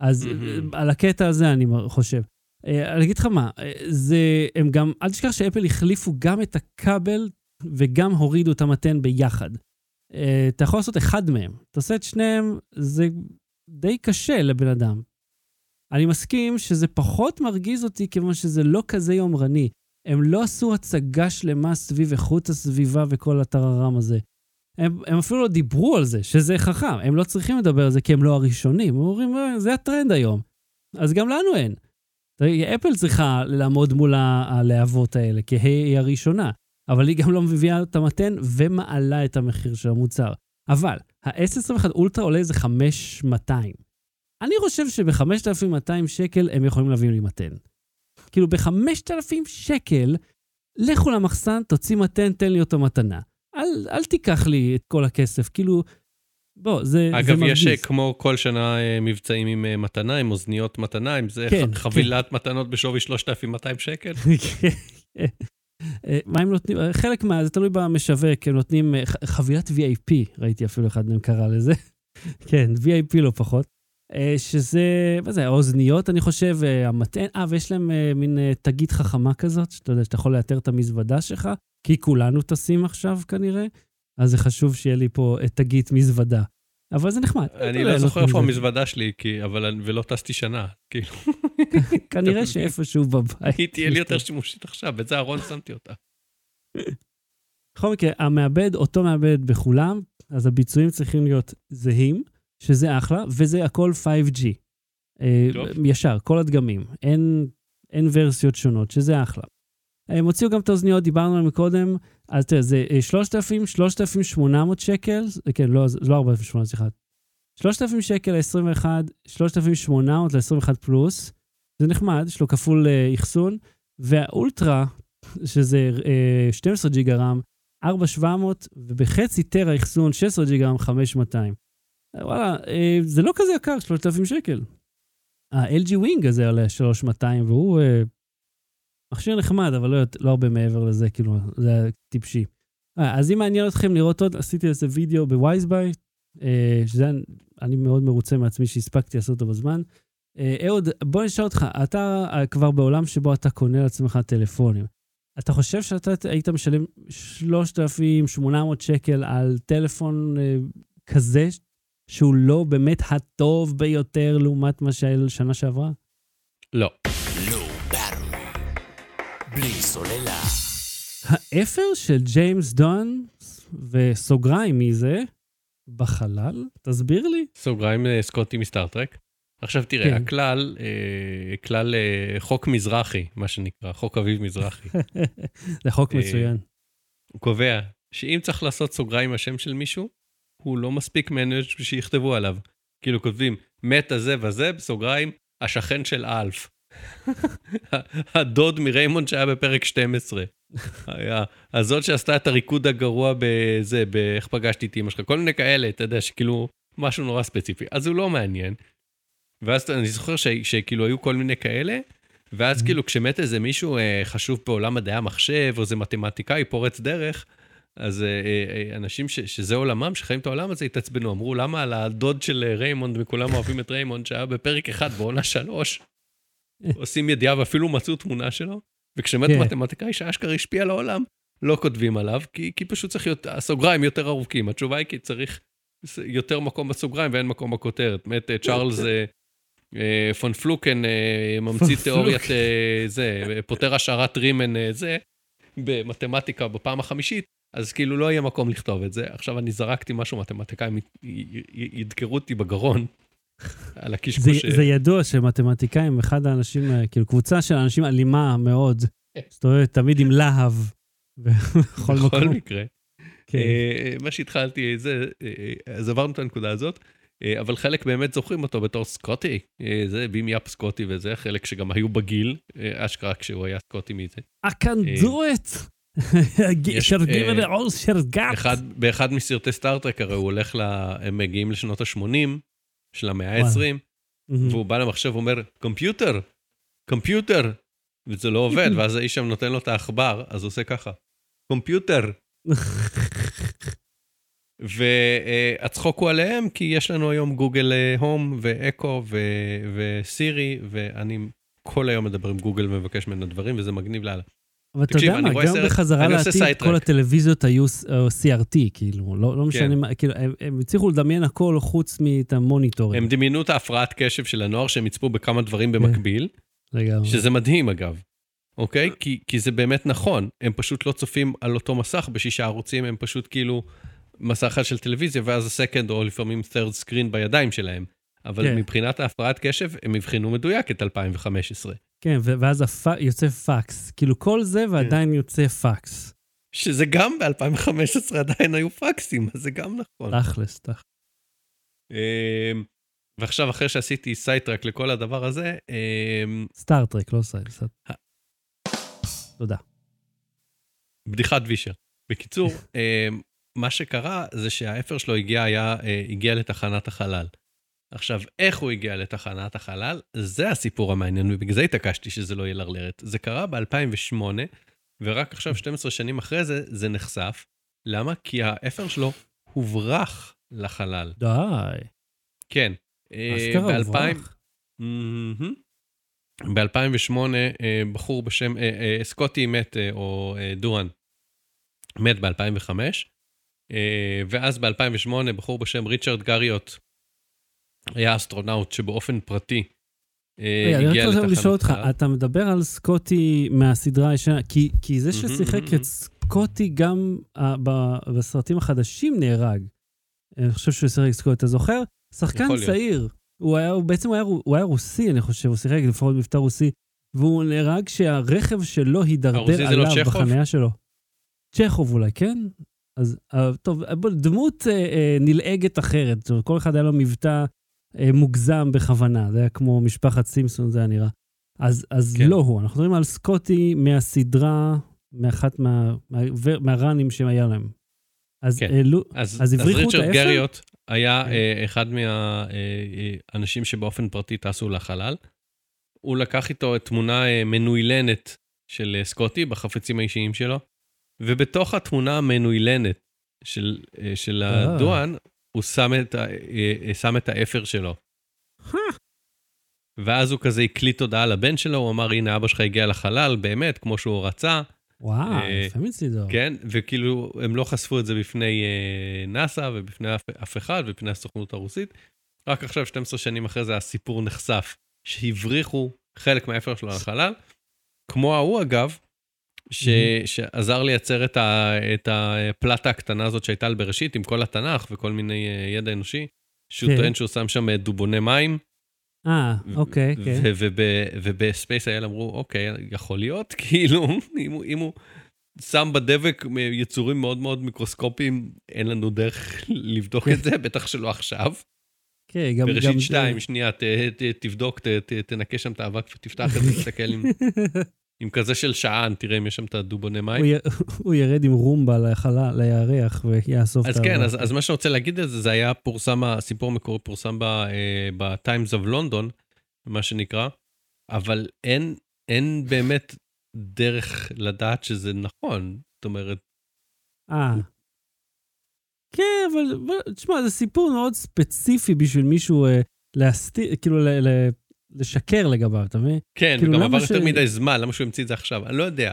אז על הקטע הזה אני חושב. אה, אני אגיד לך מה, אה, זה, הם גם, אל תשכח שאפל החליפו גם את הכבל וגם הורידו את המתן ביחד. אתה יכול לעשות אחד מהם. אתה עושה את שניהם, זה די קשה לבן אדם. אני מסכים שזה פחות מרגיז אותי כיוון שזה לא כזה יומרני. הם לא עשו הצגה שלמה סביב איכות הסביבה וכל הטררם הזה. הם, הם אפילו לא דיברו על זה, שזה חכם. הם לא צריכים לדבר על זה כי הם לא הראשונים. הם אומרים, אה, זה הטרנד היום. אז גם לנו אין. אפל צריכה לעמוד מול הלהבות האלה, כי היא הראשונה. אבל היא גם לא מביאה את המתן ומעלה את המחיר של המוצר. אבל ה-S21 אולטרה עולה איזה 5,200. אני חושב שב-5,200 שקל הם יכולים להביא לי מתן. כאילו, ב-5,000 שקל, לכו למחסן, תוציא מתן, תן לי אותו מתנה. אל, אל תיקח לי את כל הכסף, כאילו, בוא, זה, אגב, זה מרגיז. אגב, יש כמו כל שנה אה, מבצעים עם אה, מתנה, עם אוזניות מתנה, עם זה כן, חבילת כן. מתנות בשווי 3,200 שקל. [laughs] כן. אה, מה הם נותנים? חלק מה, זה תלוי במשווק, הם נותנים חבילת VIP, ראיתי אפילו אחד מהם קרא לזה. [laughs] כן, VIP לא פחות. שזה, מה זה, האוזניות, אני חושב, המטען, אה, ויש להם מין תגית חכמה כזאת, שאתה יודע, שאתה יכול לאתר את המזוודה שלך, כי כולנו טסים עכשיו כנראה, אז זה חשוב שיהיה לי פה את תגית מזוודה. אבל זה נחמד. אני לא זוכר איפה המזוודה שלי, כי, אבל, ולא טסתי שנה, כאילו. [laughs] כנראה שאיפשהו בבית. היא תהיה לי יותר שימושית עכשיו, באיזה ארון שמתי אותה. בכל מקרה, המעבד, אותו מעבד בכולם, אז הביצועים צריכים להיות זהים, שזה אחלה, וזה הכל 5G. אה, ישר, כל הדגמים. אין, אין ורסיות שונות, שזה אחלה. הם הוציאו גם את האוזניות, דיברנו עליהם קודם, אז תראה, זה 3,000, 3,800 שקל, כן, לא, לא 4,800, סליחה. 3,000 שקל ל-21, 3,800 ל-21 פלוס, זה נחמד, יש לו כפול uh, אחסון, והאולטרה, שזה uh, 12 ג'יגה רם, 4,700, ובחצי טרה אחסון 16 ג'יגה רם, 5,200. וואלה, אה, זה לא כזה יקר, 3,000 שקל. ה-LG ווינג הזה עולה 3,200, והוא מכשיר נחמד, אבל לא, לא הרבה מעבר לזה, כאילו, זה היה טיפשי. אה, אז אם מעניין אתכם לראות עוד, עשיתי איזה וידאו בווייזביי, אה, שזה אני מאוד מרוצה מעצמי שהספקתי לעשות אותו בזמן. אה, אהוד, בוא נשאל אותך, אתה אה, כבר בעולם שבו אתה קונה לעצמך טלפונים. אתה חושב שאתה היית משלם 3,800 שקל על טלפון אה, כזה, שהוא לא באמת הטוב ביותר לעומת מה שהיה שנה שעברה? לא. בלי סוללה. האפר של ג'יימס דון, וסוגריים מי זה? בחלל? תסביר לי. סוגריים אה, סקוטי מסטארטרק. עכשיו תראה, כן. הכלל, אה, כלל אה, חוק מזרחי, מה שנקרא, חוק אביב מזרחי. [laughs] זה חוק מצוין. הוא קובע שאם צריך לעשות סוגריים עם השם של מישהו, הוא לא מספיק מעניין שיכתבו עליו. כאילו כותבים, מת הזה וזה, בסוגריים, השכן של אלף. הדוד מריימונד שהיה בפרק 12. היה, הזאת שעשתה את הריקוד הגרוע בזה, באיך פגשתי את אמא שלך, כל מיני כאלה, אתה יודע, שכאילו, משהו נורא ספציפי. אז הוא לא מעניין. ואז אני זוכר ש, שכאילו היו כל מיני כאלה, ואז Mhm. כאילו כשמת איזה מישהו אה, חשוב בעולם מדעי המחשב, או איזה מתמטיקאי פורץ דרך, אז אה, אה, אה, אנשים ש, שזה עולמם, שחיים את העולם הזה, התעצבנו, אמרו, למה על הדוד של אה, ריימונד, וכולם אוהבים את ריימונד, שהיה בפרק אחד בעונה שלוש, עושים ידיעה ואפילו מצאו תמונה שלו, וכשמת כן. מתמטיקאי שאשכרה השפיע על העולם, לא כותבים עליו, כי, כי פשוט צריך להיות, הסוגריים יותר ארוכים. התשובה היא כי צריך יותר מקום בסוגריים ואין מקום בכותרת. מת אה, צ'ארלס אה, אה, פון פלוקן ממציא תיאוריית זה, פותר השערת רימן זה, במתמטיקה בפעם החמישית, אז כאילו לא יהיה מקום לכתוב את זה. עכשיו אני זרקתי משהו, מתמטיקאים ידקרו אותי בגרון על זה, הקשקוש. זה ידוע שמתמטיקאים, אחד האנשים, אה, כאילו קבוצה של אנשים אלימה מאוד, מסתובבת תמיד עם להב. בכל בכל מקום. מקרה. כן. אה, מה שהתחלתי, זה, אה, אז עברנו את הנקודה הזאת, אבל חלק באמת זוכרים אותו בתור סקוטי, זה בים יאפ סקוטי וזה, חלק שגם היו בגיל, אשכרה כשהוא היה סקוטי מזה. I can do it! shall got. אחד, באחד מסרטי סטאר-טרק הרי הוא הולך, הם מגיעים לשנות ה-80 של המאה וואלה. ה-20, מהמם. והוא בא למחשב ואומר, computer, computer, וזה לא עובד, [laughs] ואז האיש שם נותן לו את העכבר, אז הוא עושה ככה, computer. [laughs] והצחוק הוא עליהם, כי יש לנו היום גוגל אה, הום ואקו וסירי, ואני כל היום מדבר עם גוגל ומבקש ממנו דברים, וזה מגניב לאללה. אבל אתה יודע מה, גם סרט- בחזרה לעתיד, כל. הטלוויזיות היו אה, CRT, כאילו, לא לא משנה כן. מה, כאילו, הם- הם הצליחו לדמיין הכל חוץ מאת המוניטורים. הם דמיינו את ההפרעת קשב של הנוער, שהם יצפו בכמה דברים כן. במקביל, לגמרי. שזה מדהים אגב, אוקיי? כי, כי זה באמת נכון, הם פשוט לא צופים על אותו מסך בשישה ערוצים, הם פשוט כאילו מסך אחד של טלוויזיה, ואז הסקנד או לפעמים third screen בידיים שלהם. אבל כן. מבחינת ההפרעת קשב, הם הבחינו מדויק את 2015. כן, ואז הפ- יוצא פקס. כאילו, כל זה ועדיין כן. יוצא פקס. שזה גם ב-2015 עדיין היו פקסים, אז זה גם נכון. תכלס, תכלס. אמ, ועכשיו, אחרי שעשיתי side track לכל הדבר הזה, אמ, Star Trek, לא side. תודה. בדיחת וישר. בקיצור, אמ, מה שקרה זה שהאפר שלו הגיע, היה, אה, הגיע לתחנת החלל. עכשיו, איך הוא הגיע לתחנת החלל? זה הסיפור המעניין, ובגלל זה התעקשתי שזה לא יהיה לרלרת. זה קרה ב-2008, ורק עכשיו, 12 שנים אחרי זה, זה נחשף. למה? כי האפר שלו הוברח לחלל. די. כן. אשכרה ב-2000... הוברח. ב-2008, בחור בשם, אה, אה, סקוטי מת, אה, או אה, דואן, מת ב-2005, ואז ב-2008, בחור בשם ריצ'רד גריוט, היה אסטרונאוט שבאופן פרטי אה, רגע, אני הגיע רוצה לתחנת לשאול אותך. אתה מדבר על סקוטי מהסדרה הישנה, כי- כי זה ששיחק. את סקוטי גם אה, ב- בסרטים החדשים נהרג. אני חושב שהוא שיחק את סקוטי, אתה זוכר? שחקן. צעיר. הוא היה, הוא בעצם הוא היה, הוא היה רוסי, אני חושב, הוא שיחק לפחות מבטא רוסי, והוא נהרג כשהרכב שלו הידרדר לא עליו צ'כוב? בחניה שלו. צ'כוב אולי, כן? אז אה, טוב, דמות אה, אה, נלעגת אחרת, כל אחד היה לו מבטא מוגזם בכוונה, זה היה כמו משפחת סימפסון, זה היה נראה. אז, אז כן. לא הוא, אנחנו מדברים על סקוטי מהסדרה, מאחת מה, מה, מהראנים שהיה להם. אז כן. העלו, אז, אז אז את ריצ'רד? גריוט היה כן. אה, אחד מהאנשים שבאופן פרטי טסו לחלל. הוא לקח איתו תמונה אה, מנוילנת של אה, סקוטי בחפצים האישיים שלו, ובתוך התמונה המנוילנת של, אה, של אה. הדואן, הוא שם את, אה, אה, שם את האפר שלו. ואז הוא כזה הקליט הודעה לבן שלו, הוא אמר, הנה, אבא שלך הגיע לחלל, באמת, כמו שהוא רצה. וואו, אה, יפה מצידו. כן, וכאילו, הם לא חשפו את זה בפני אה, נאסא ובפני אף, אף אחד, ובפני הסוכנות הרוסית. רק עכשיו, 12 שנים אחרי זה, הסיפור נחשף, שהבריחו חלק מהאפר שלו לחלל. כמו ההוא, אגב, ש. שעזר לייצר את, ה, את הפלטה הקטנה הזאת שהייתה על בראשית, עם כל התנ"ך וכל מיני אה, ידע אנושי, שהוא כן. טוען שהוא שם שם אה, דובוני מים. אה, אוקיי, כן. ובספייס אייל אמרו, אוקיי, יכול להיות, [laughs] כאילו, אם הוא- אם הוא שם בדבק יצורים מאוד מאוד מיקרוסקופיים, אין לנו דרך [laughs] לבדוק את זה, בטח שלא עכשיו. כן, גם... גם- בראשית שתיים, שנייה, ת- ת- תבדוק, ת- ת- תנקה שם את האבק ותפתח את זה, תסתכל אם [laughs] עם כזה של שען, תראה אם יש שם את הדובוני מים. [laughs] הוא, ירד עם רומבה לחלל, לירח ויאסוף אז את כן, ה- אז, אז מה שאני רוצה להגיד על זה, זה היה פורסם, הסיפור המקורי פורסם ב-Times of London, מה שנקרא, אבל אין, אין באמת דרך לדעת שזה נכון. זאת אומרת, אה. כן, אבל תשמע, זה סיפור מאוד ספציפי בשביל מישהו אה, להסתיר, כאילו לשקר לגביו, אתה מבין? כן, כאילו, וגם עבר ש- יותר מדי זמן, למה שהוא המציא את זה עכשיו? אני לא יודע.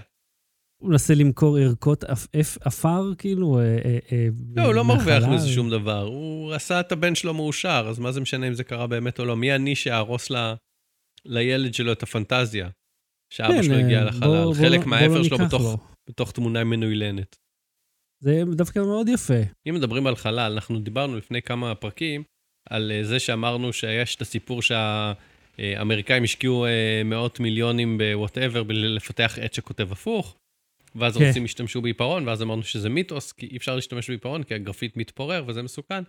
הוא מנסה למכור ערכות עפ- עפ- עפר, כאילו, אה, אה, אה, לא, הוא לא מרוויח. מזה שום דבר. הוא עשה את הבן שלו מאושר, אז מה זה משנה אם זה קרה באמת או לא? מי אני שאהרוס ל... לילד שלו את הפנטזיה? שאבא כן, שלו אה, הגיע לחלל. בוא חלק לא- מהאפר לא שלו בתוך, לו. בתוך תמונה מנוילנת. זה דווקא מאוד יפה. אם מדברים על חלל, אנחנו דיברנו לפני כמה פרקים על אה, זה שאמרנו שיש את הסיפור שהאמריקאים השקיעו אה, מאות מיליונים בוואטאבר בלפתח עט שכותב הפוך, ואז כן. הרוסים השתמשו בעיפרון, ואז אמרנו שזה מיתוס, כי אי אפשר להשתמש בעיפרון, כי הגרפית מתפורר וזה מסוכן.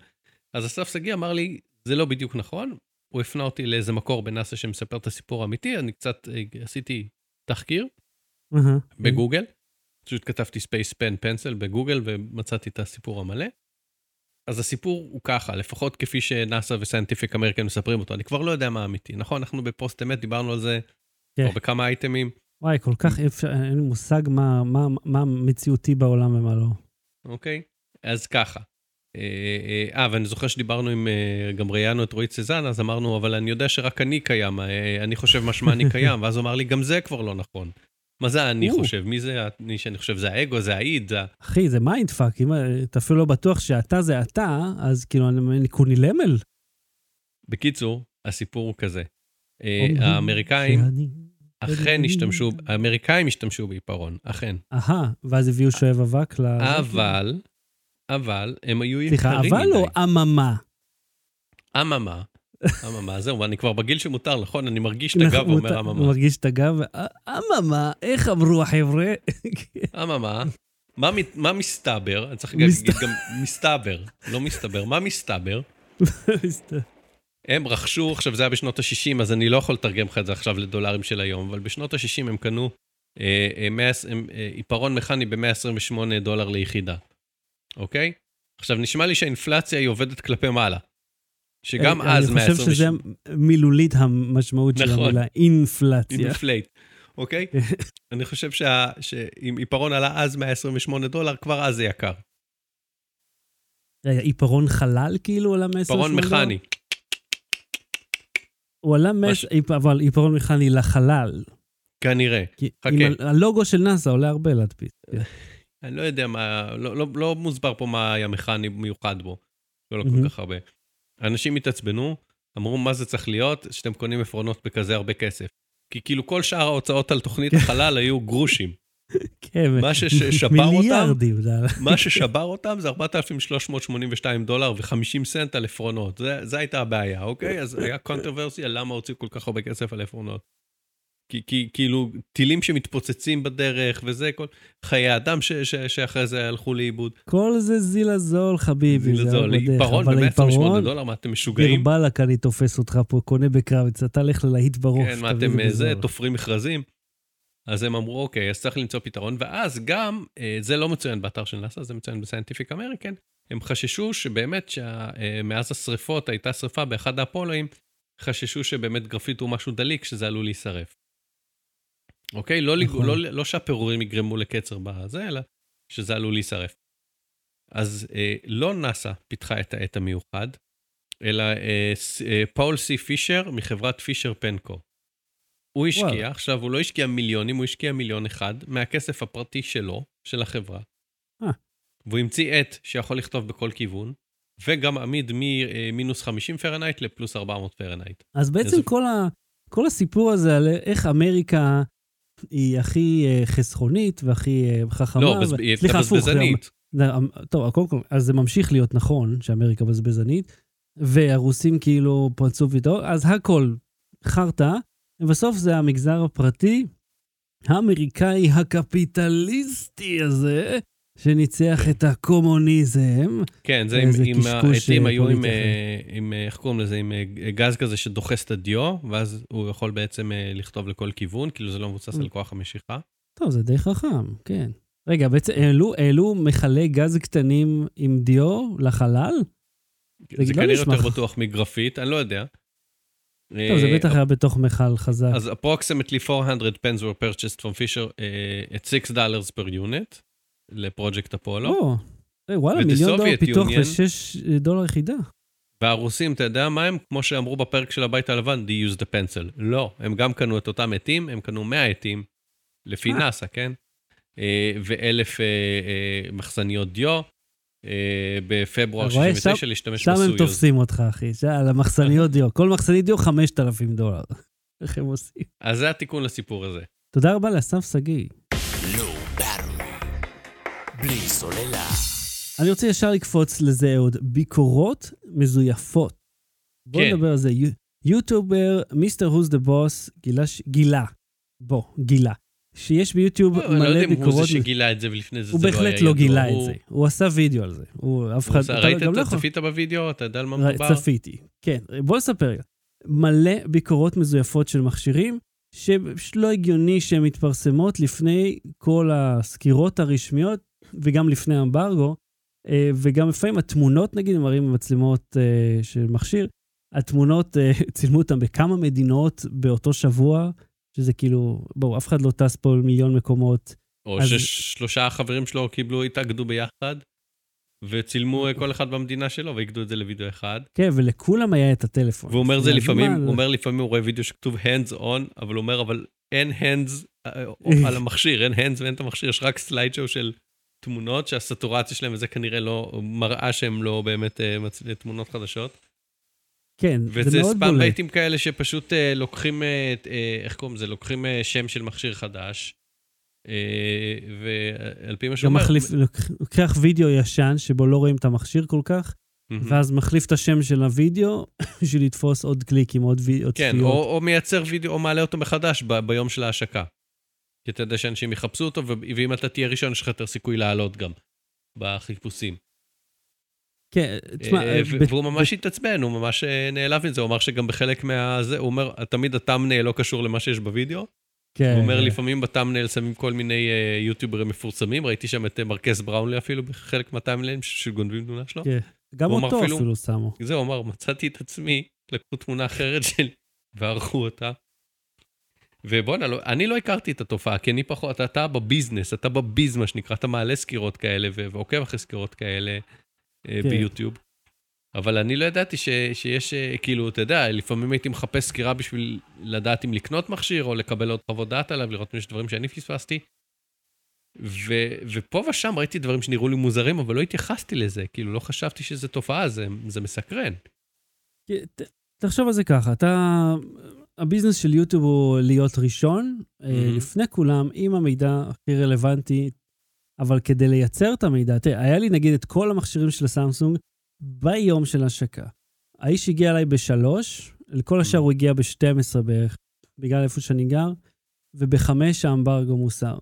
אז אסף שגיא אמר לי, זה לא בדיוק נכון, הוא הפנה אותי לאיזה מקור בנאסא שמספר את הסיפור האמיתי, אני קצת אה, עשיתי תחקיר אהה. בגוגל. פשוט כתבתי space pen pencil בגוגל ומצאתי את הסיפור המלא. אז הסיפור הוא ככה, לפחות כפי שנאסא ו Scientific American מספרים אותו, אני כבר לא יודע מה אמיתי. נכון, אנחנו בפוסט אמת דיברנו על זה כן. כבר בכמה אייטמים, וואי, כל כך אפשר, אין לי מושג מה, מה, מה מציאותי בעולם ומה לא. אוקיי? אז ככה. אה, אה, אה, ואני זוכר שדיברנו עם, אה, גם ראיינו את רועי צזנה, אז אמרנו, אבל אני יודע שרק אני קיים, אני חושב משמע אני קיים, [laughs] ואז הוא אמר לי, גם זה כבר לא נכון. מה זה אני או. חושב? מי זה אני שאני חושב? זה האגו, זה האיד, זה... אחי, זה mindfuck, אם אתה אפילו לא בטוח שאתה זה אתה, אז כאילו, אני אני קוני למל. בקיצור, הסיפור הוא כזה. אה, האמריקאים אכן השתמשו, האמריקאים השתמשו בעיפרון, אכן. אהה, ואז הביאו שואב אבק ל... אבל, אבל, הם היו יקרים סליחה, מדי. אבל או אממה? אממה, אממה, זהו, אני כבר בגיל שמותר, נכון? אני מרגיש את הגב הוא ואומר הוא אממה. מרגיש את הגב, ו- אממה, איך אמרו החבר'ה? [laughs] אממה, מה מסתבר? אני צריך להגיד גם מסתבר, לא מסתבר, מה מסתבר? [laughs] הם רכשו, עכשיו זה היה בשנות ה-60, אז אני לא יכול לתרגם לך את זה עכשיו לדולרים של היום, אבל בשנות ה-60 הם קנו אה, אה, 100 הם, אה, עיפרון מכני ב-128 דולר ליחידה, אוקיי? עכשיו, נשמע לי שהאינפלציה היא עובדת כלפי מעלה. שגם אז אני חושב 128... שזה מילולית המשמעות של נכון. המילה אינפלציה. inflate, אוקיי? [laughs] אני חושב שה- שאם עיפרון עלה אז 128 דולר, כבר אז זה יקר. רגע, עיפרון חלל כאילו עלה 128 עיפרון מכני. הוא עלה מש- 100, אבל עיפרון מכני לחלל. כנראה. חכה. הלוגו של נאסא עולה הרבה להדפיס. אני לא יודע מה, לא, לא, לא מוסבר פה מה היה מכני מיוחד בו. לא. כל כך הרבה. אנשים התעצבנו, אמרו מה זה צריך להיות, שאתם קונים עפרונות בכזה הרבה כסף. כי כאילו כל שאר ההוצאות על תוכנית החלל היו גרושים. [laughs] כן, מה ששבר אותם- מה ששבר אותם זה 4,382 דולר ו-50 סנט על עפרונות. זה הייתה הבעיה, אוקיי? אז היה קונטרוברסיה למה הוציאו כל כך הרבה כסף על עפרונות. כי, כי כאילו, טילים שמתפוצצים בדרך וזה, כל חיי אדם ש, ש, שאחרי זה הלכו לאיבוד. כל זה זילה זול, חביבי. זה זה זול, בדרך. עיפרון אבל ב-128 העיפרון, דולר, מה אתם משוגעים? באלק אני תופס אותך פה, קונה בקרביץ, אתה לך ללהיט בראש. כן, מה אתם את אה, זה. תופרים מכרזים? אז הם אמרו, אוקיי, אז צריך למצוא פתרון, ואז גם, אה, זה לא מצוין באתר של נאסא, זה מצוין בסיינטיפיק אמריקן, הם חששו שבאמת, שמאז השריפות, הייתה שריפה באחד האפולואים, חששו שבאמת גרפיט הוא משהו דליק, שזה עלול להישרף. אוקיי? לא, נכון. לא, לא שהפירורים יגרמו לקצר בזה, אלא שזה עלול להישרף. אז אה, לא נאסא פיתחה את העט המיוחד, אלא אה, ס- אה, פאול סי פישר מחברת Fisher Pen Co. הוא השקיע, וואלה. עכשיו הוא לא השקיע מיליונים, הוא השקיע מיליון אחד מהכסף הפרטי שלו, של החברה. אה. והוא המציא עט שיכול לכתוב בכל כיוון, וגם עמיד ממינוס 50 פרנהייט לפלוס 400 פרנהייט. אז בעצם כל, ה, כל הסיפור הזה על איך אמריקה היא הכי אה, חסכונית והכי אה, חכמה. לא, בז- ו- היא סליחה, בזבזנית. זה- טוב, קודם כל, אז זה ממשיך להיות נכון שאמריקה בזבזנית, והרוסים כאילו פרצוף איתו, אז הכל חרטא, ובסוף זה המגזר הפרטי האמריקאי הקפיטליסטי הזה, שניצח את הקומוניזם. כן, זה עם, איזה עם קשקוש, העטים אה, היו עם, אה, עם, אה, איך קוראים לזה, עם אה, גז כזה שדוחס את הדיו, ואז הוא יכול בעצם אה, לכתוב לכל כיוון, כאילו זה לא מבוסס Mm. על כוח המשיכה. טוב, זה די חכם, כן. רגע, בעצם העלו, העלו מכלי גז קטנים עם דיו לחלל? זה לא כנראה. יותר בטוח מגרפית, אני לא יודע. טוב, זה אה, בטח היה בתוך מכל חזק. אז approximately 400 pens were purchased from Fisher at 6 dollars per unit לפרויקט אפולו. אה, וואלה, מיליון דולר פיתוח ושש דולר יחידה. והרוסים, אתה יודע מה הם? כמו שאמרו בפרק של הבית הלבן, they use the pencil. לא, הם גם קנו את אותם עטים, הם קנו 100 עטים, לפי אה. נאסא, כן? אה, ואלף אה, אה, מחסניות דיו. אה, בפברואר אתה רואה? 69 להשתמש שם הם בסויוז. תופסים אותך, אחי. על המחסניות [laughs] דיו. כל מחסנית דיו 5,000 דולר. איך הם עושים? אז זה התיקון לסיפור הזה. תודה רבה לאסף שגיא. לא. בלי סוללה. אני רוצה ישר לקפוץ לזה עוד. ביקורות מזויפות. בוא כן. נדבר על זה. יו- יוטיובר, מיסטר הוז דה בוס, גילה, ש- גילה. בוא, גילה. שיש ביוטיוב אני לא מלא יודע אם הוא ביקורות. זה שגילה את זה ולפני זה הוא זה לא היה בהחלט לא. גילה את הוא- זה. הוא עשה וידאו על זה. הוא אף אחד... עשה- אתה ראית את לא זה? יכול- צפית בווידאו? אתה יודע על מה מדובר? צפיתי, כן. בוא נספר. מלא ביקורות מזויפות של מכשירים, שפשוט לא הגיוני שהן מתפרסמות לפני כל הסקירות הרשמיות, וגם לפני האמברגו, אה, וגם לפעמים התמונות, נגיד, מראים מצלמות אה, של מכשיר, התמונות, אה, [laughs] צילמו אותן בכמה מדינות באותו שבוע, שזה כאילו, בואו, אף אחד לא טס פה מיליון מקומות. או אז- ששלושה החברים שלו קיבלו, התאגדו ביחד, וצילמו כל אחד במדינה שלו, ואיגדו את זה לוידאו אחד. כן, ולכולם היה את הטלפון. והוא אומר זה לפעמים, הוא אומר לפעמים הוא רואה וידאו שכתוב hands on, אבל הוא אומר, אבל אין hands על המכשיר, אין hands ואין את המכשיר, יש רק slideshow של תמונות שה saturation שלהם, וזה כנראה לא, מראה שהם לא באמת מצ- תמונות חדשות. כן, זה וזה מאוד ספאם בולט. bait ים כאלה שפשוט אה, לוקחים, אה, איך קוראים לזה? לוקחים אה, שם של מכשיר חדש, אה, ועל פי מה שהוא אומר... מחליף, לוק- לוקח וידאו ישן שבו לא רואים את המכשיר כל כך, מהמם. ואז מחליף את השם של הוידאו [laughs] בשביל לתפוס עוד קליקים, עוד וי- עוד כן, צפיות. או, או מייצר וידאו, או מעלה אותו מחדש ב, ביום של ההשקה. כי אתה יודע שאנשים יחפשו אותו, ואם אתה תהיה ראשון, יש לך יותר סיכוי לעלות גם בחיפושים. כן, תשמע, אה, והוא ממש התעצבן, הוא ממש אה, נעלב מזה, הוא אמר שגם בחלק מה... הוא אומר, תמיד הטאמנייל לא קשור למה שיש בווידאו. כן, הוא אומר. לפעמים בטאמנייל שמים כל מיני אה, יוטיוברים מפורסמים, ראיתי שם את מרקס בראונלי אפילו בחלק מהטאמניילים ש- שגונבים תמונה שלו. כן. גם אותו אפילו שמו. זהו, הוא אמר, מצאתי את עצמי, לקחו תמונה אחרת שלי וערכו אותה. ובואנה, לא, אני לא הכרתי את התופעה, כי אני פחות, אתה, אתה בביזנס, אתה בביז, מה שנקרא, אתה מעלה סקירות כאלה ועוקב אחרי סקירות כאלה אה, כן. ביוטיוב. אבל אני לא ידעתי ש, שיש, אה, כאילו, אתה יודע, לפעמים הייתי מחפש סקירה בשביל לדעת אם לקנות מכשיר, או לקבל עוד חוות דעת עליו, לראות אם יש דברים שאני פספסתי. ו, ופה ושם ראיתי דברים שנראו לי מוזרים, אבל לא התייחסתי לזה, כאילו, לא חשבתי שזו תופעה, זה, זה מסקרן. תחשוב על זה ככה, אתה... הביזנס של יוטיוב הוא להיות ראשון, מהמם. לפני כולם, עם המידע הכי רלוונטי, אבל כדי לייצר את המידע, תראה, היה לי נגיד את כל המכשירים של הסמסונג ביום של ההשקה. האיש הגיע אליי בשלוש, לכל השאר הוא הגיע ב-12 בערך, בגלל איפה שאני גר, ובחמש האמברגו מוסר.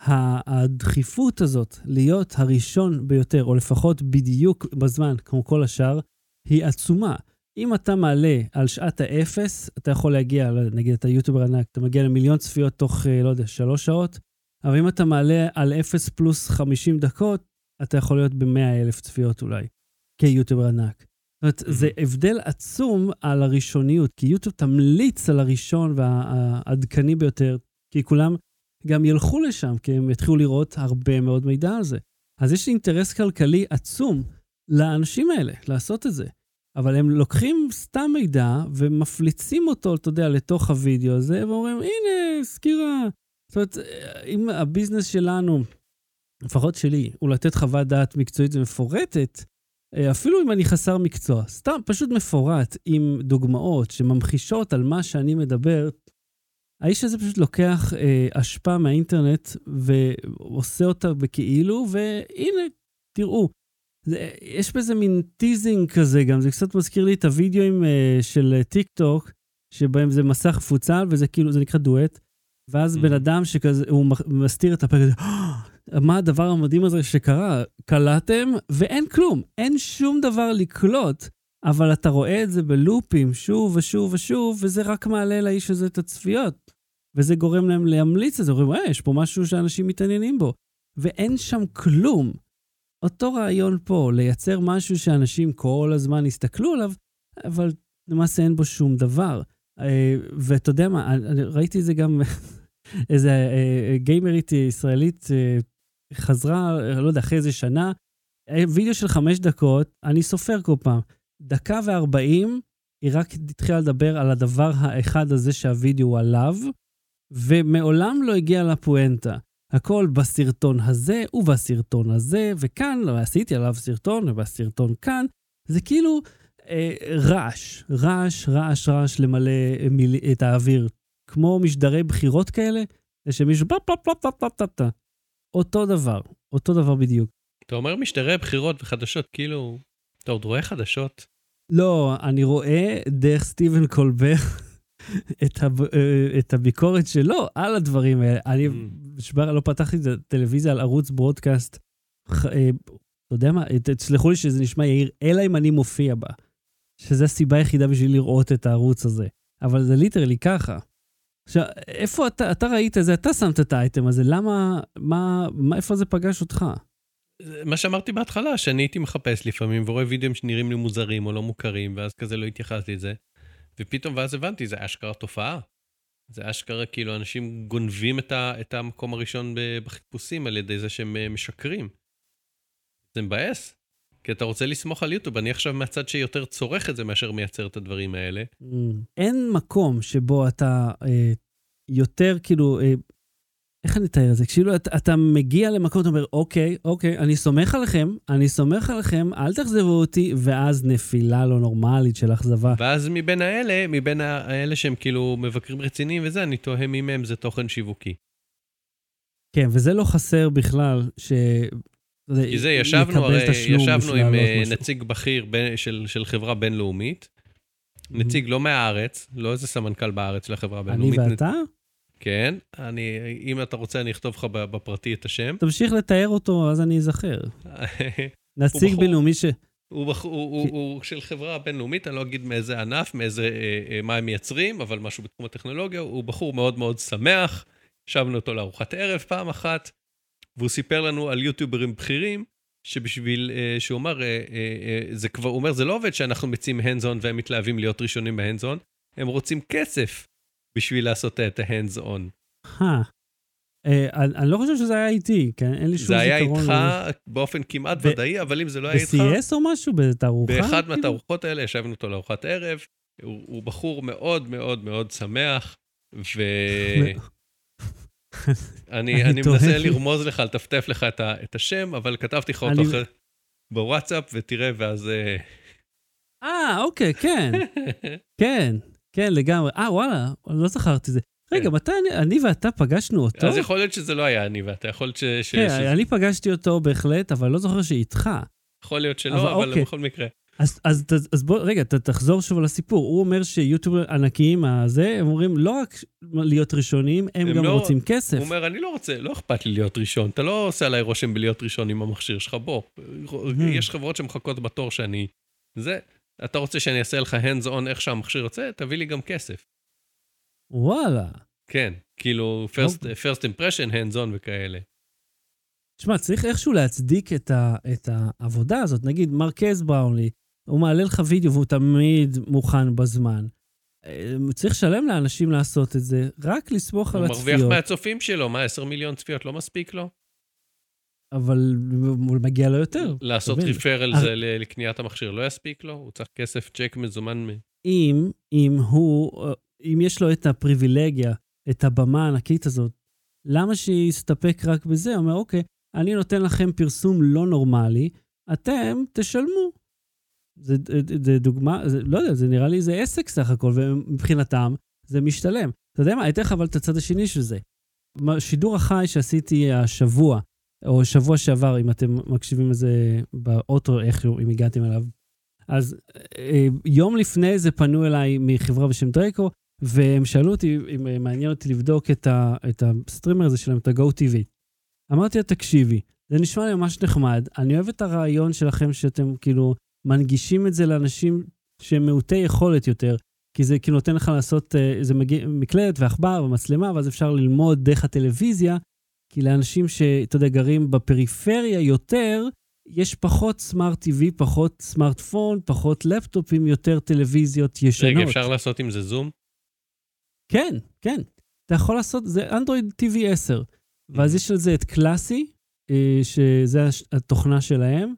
הדחיפות הזאת להיות הראשון ביותר, או לפחות בדיוק בזמן, כמו כל השאר, היא עצומה. אם אתה מעלה על שעת האפס, אתה יכול להגיע, נגיד אתה יוטיובר ענק, אתה מגיע למיליון צפיות תוך, אה, לא יודע, שלוש שעות, אבל אם אתה מעלה על אפס פלוס 50 דקות, אתה יכול להיות ב-100 אלף צפיות אולי, כיוטיובר ענק. זאת אומרת, זה הבדל עצום על הראשוניות, כי יוטיוב תמליץ על הראשון והעדכני ביותר, כי כולם גם ילכו לשם, כי הם יתחילו לראות הרבה מאוד מידע על זה. אז יש אינטרס כלכלי עצום לאנשים האלה לעשות את זה. אבל הם לוקחים סתם מידע ומפליצים אותו, אתה יודע, לתוך הוידאו הזה, ואומרים, הנה, סקירה. זאת אומרת, אם הביזנס שלנו, לפחות שלי, הוא לתת חוות דעת מקצועית ומפורטת, אה, אפילו אם אני חסר מקצוע, סתם פשוט מפורט עם דוגמאות שממחישות על מה שאני מדבר, האיש הזה פשוט לוקח אה, אשפה מהאינטרנט ועושה אותה בכאילו, והנה, תראו. זה, יש בזה מין teasing כזה גם, זה קצת מזכיר לי את הוידאוים אה, של אה, טיק טוק, שבהם זה מסך מפוצל וזה כאילו, זה נקרא דואט, ואז Mhm. בן אדם שכזה, הוא מסתיר את הפה כזה, "אה, מה הדבר המדהים הזה שקרה? קלטתם ואין כלום, אין שום דבר לקלוט, אבל אתה רואה את זה בלופים שוב ושוב ושוב, וזה רק מעלה לאיש הזה את הצפיות. וזה גורם להם להמליץ את זה, אומרים, אה, יש פה משהו שאנשים מתעניינים בו. ואין שם כלום. אותו רעיון פה, לייצר משהו שאנשים כל הזמן יסתכלו עליו, אבל למעשה אין בו שום דבר. אה, ואתה יודע מה, ראיתי את זה גם, [laughs] איזה אה, גיימרית ישראלית אה, חזרה, לא יודע, אחרי איזה שנה, וידאו של חמש דקות, אני סופר כל פעם. דקה וארבעים, היא רק התחילה לדבר על הדבר האחד הזה שהווידאו עליו, ומעולם לא הגיעה לפואנטה. הכל בסרטון הזה ובסרטון הזה, וכאן לא עשיתי עליו סרטון ובסרטון כאן. זה כאילו אה, רעש, רעש, רעש, רעש למלא מיל... את האוויר. כמו משדרי בחירות כאלה, שמישהו פלפ פלפ פלפ פלפ פלפ פלפ. אותו דבר, אותו דבר בדיוק. אתה אומר משדרי בחירות וחדשות, כאילו, אתה עוד רואה חדשות? לא, אני רואה דרך סטיבן קולבר את, הב... אה, את הביקורת שלו על הדברים האלה. אני נשבע, mm. לא פתחתי את הטלוויזיה על ערוץ broadcast. אה, אתה יודע מה, תסלחו לי שזה נשמע יהיר, אלא אם אני מופיע בה. שזו הסיבה היחידה בשביל לראות את הערוץ הזה. אבל זה literally ככה. עכשיו, איפה אתה, אתה ראית את זה, אתה שמת את האייטם הזה, למה, מה, מה, איפה זה פגש אותך? מה שאמרתי בהתחלה, שאני הייתי מחפש לפעמים ורואה וידאוים שנראים לי מוזרים או לא מוכרים, ואז כזה לא התייחסתי לזה. ופתאום, ואז הבנתי, זה אשכרה תופעה. זה אשכרה כאילו אנשים גונבים את, ה, את המקום הראשון בחיפושים על ידי זה שהם אה, משקרים. זה מבאס. כי אתה רוצה לסמוך על יוטיוב, אני עכשיו מהצד שיותר צורך את זה מאשר מייצר את הדברים האלה. Mm. אין מקום שבו אתה אה, יותר כאילו אה, איך אני אתאר את זה? כאילו אתה, אתה מגיע למקום, אתה אומר, אוקיי, אוקיי, אני סומך עליכם, אני סומך עליכם, אל תאכזבו אותי, ואז נפילה לא נורמלית של אכזבה. ואז מבין האלה, מבין האלה שהם כאילו מבקרים רציניים וזה, אני תוהה מי מהם זה תוכן שיווקי. כן, וזה לא חסר בכלל, ש... כי זה, ישבנו הרי, ישבנו עם אה, נציג בכיר בין, של, של חברה בינלאומית, נציג לא מהארץ, לא איזה סמנכ"ל בארץ של החברה הבינלאומית. אני ואתה? כן, אני, אם אתה רוצה, אני אכתוב לך בפרטי את השם. תמשיך לתאר אותו, אז אני אזכר. [laughs] נציג בינלאומי ש... הוא, הוא, הוא, הוא של חברה בינלאומית, אני לא אגיד מאיזה ענף, מאיזה, אה, אה, מה הם מייצרים, אבל משהו בתחום הטכנולוגיה, הוא בחור מאוד מאוד שמח, ישבנו אותו לארוחת ערב פעם אחת, והוא סיפר לנו על יוטיוברים בכירים, שבשביל, אה, שהוא אמר, אה, אה, זה כבר, הוא אומר, זה לא עובד שאנחנו מציעים on והם מתלהבים להיות ראשונים on, הם רוצים כסף. בשביל לעשות את ה-hands on. אה, אני לא חושב שזה היה איתי, כן? אין לי שום זיכרון. זה היה איתך באופן כמעט ודאי, אבל אם זה לא היה איתך... ב-CS או משהו? בתערוכה? באחד כאילו? מהתערוכות האלה ישבנו אותו לארוחת ערב. הוא בחור מאוד מאוד מאוד שמח, ו... [laughs] אני, אני מנסה לרמוז לך, לטפטף לך את, ה, את השם, אבל כתבתי לך אותו אחרי בוואטסאפ, ותראה, ואז... אה, אה אוקיי, כן. [laughs] כן. כן, לגמרי. אה, וואלה, לא זכרתי זה. רגע, כן. מתי אני, אני ואתה פגשנו אותו? אז יכול להיות שזה לא היה אני ואתה, יכול להיות ש... ש כן, ש... אני פגשתי אותו בהחלט, אבל לא זוכר שאיתך. יכול להיות שלא, אבל, אבל אוקיי. בכל מקרה. אז, אז, אז, אז בוא, רגע, ת, תחזור שוב לסיפור. הוא אומר שיוטיובר ענקיים, הזה, הם אומרים לא רק להיות ראשונים, הם, הם גם לא, רוצים כסף. הוא אומר, אני לא רוצה, לא אכפת לי להיות ראשון. אתה לא עושה עליי רושם בלהיות ראשון עם המכשיר שלך, בוא. יש חברות שמחכות בתור שאני... זה, אתה רוצה שאני אעשה לך hands on איך שהמכשיר יוצא? תביא לי גם כסף. וואלה. כן, כאילו first. אוקיי. first impression, hands on וכאלה. תשמע, צריך איכשהו להצדיק את, ה, את העבודה הזאת. נגיד, מרקז בראונלי, הוא מעלה לך וידאו והוא תמיד מוכן בזמן. אה, צריך לשלם לאנשים לעשות את זה, רק לסמוך על הצפיות. הוא מרוויח מהצופים שלו, מה, 10 מיליון צפיות לא מספיק לו? אבל מגיע לו יותר. לעשות ריפר על זה לקניית המכשיר לא יספיק לו? הוא צריך כסף, צ'ק מזומן מ... אם, אם הוא, אם יש לו את הפריבילגיה, את הבמה הענקית הזאת, למה שיסתפק רק בזה? הוא אומר, אוקיי, אני נותן לכם פרסום לא נורמלי, אתם תשלמו. זה, זה, זה דוגמה, זה, לא יודע, זה נראה לי זה עסק סך הכל, ומבחינתם זה משתלם. אתה יודע מה, אתן לך אבל את הצד השני של זה. שידור החי שעשיתי השבוע, או שבוע שעבר, אם אתם מקשיבים לזה באוטו, איכשהו, אם הגעתם אליו. אז אה, יום לפני זה פנו אליי מחברה בשם דרקו, והם שאלו אותי אם מעניין אותי לבדוק את, ה, את הסטרימר הזה שלהם, את ה-GoTV. אמרתי לה, תקשיבי, זה נשמע לי ממש נחמד, אני אוהב את הרעיון שלכם שאתם כאילו מנגישים את זה לאנשים שהם מעוטי יכולת יותר, כי זה כאילו נותן לך לעשות, איזה מגיע, מקלדת ועכבר ומצלמה, ואז אפשר ללמוד דרך הטלוויזיה, כי לאנשים שאתה יודע, גרים בפריפריה יותר, יש פחות סמארט TV, פחות סמארטפון, פחות לפטופים, יותר טלוויזיות ישנות. רגע, אפשר לעשות עם זה זום? כן, כן. אתה יכול לעשות, זה אנדרואיד TV 10. ואז יש על זה את קלאסי, אה, שזה התוכנה שלהם,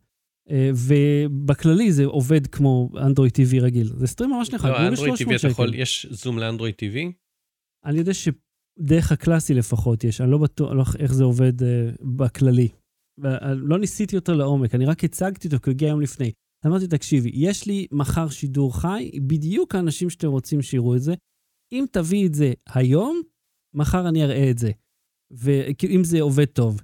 אה, ובכללי זה עובד כמו אנדרואיד TV רגיל. זה סטרים ממש נחמד, לא, אנדרואיד TV 300 אתה יכול. יש זום לאנדרואיד TV? אני יודע שדרך הקלאסי לפחות יש, אני לא בטוח לא איך זה עובד אה, בכללי. ו- לא ניסיתי אותו לעומק, אני רק הצגתי אותו כי הוא הגיע יום לפני. אמרתי, תקשיבי, יש לי מחר שידור חי, בדיוק האנשים שאתם רוצים שיראו את זה. אם תביא את זה היום, מחר אני אראה את זה. ואם זה עובד טוב.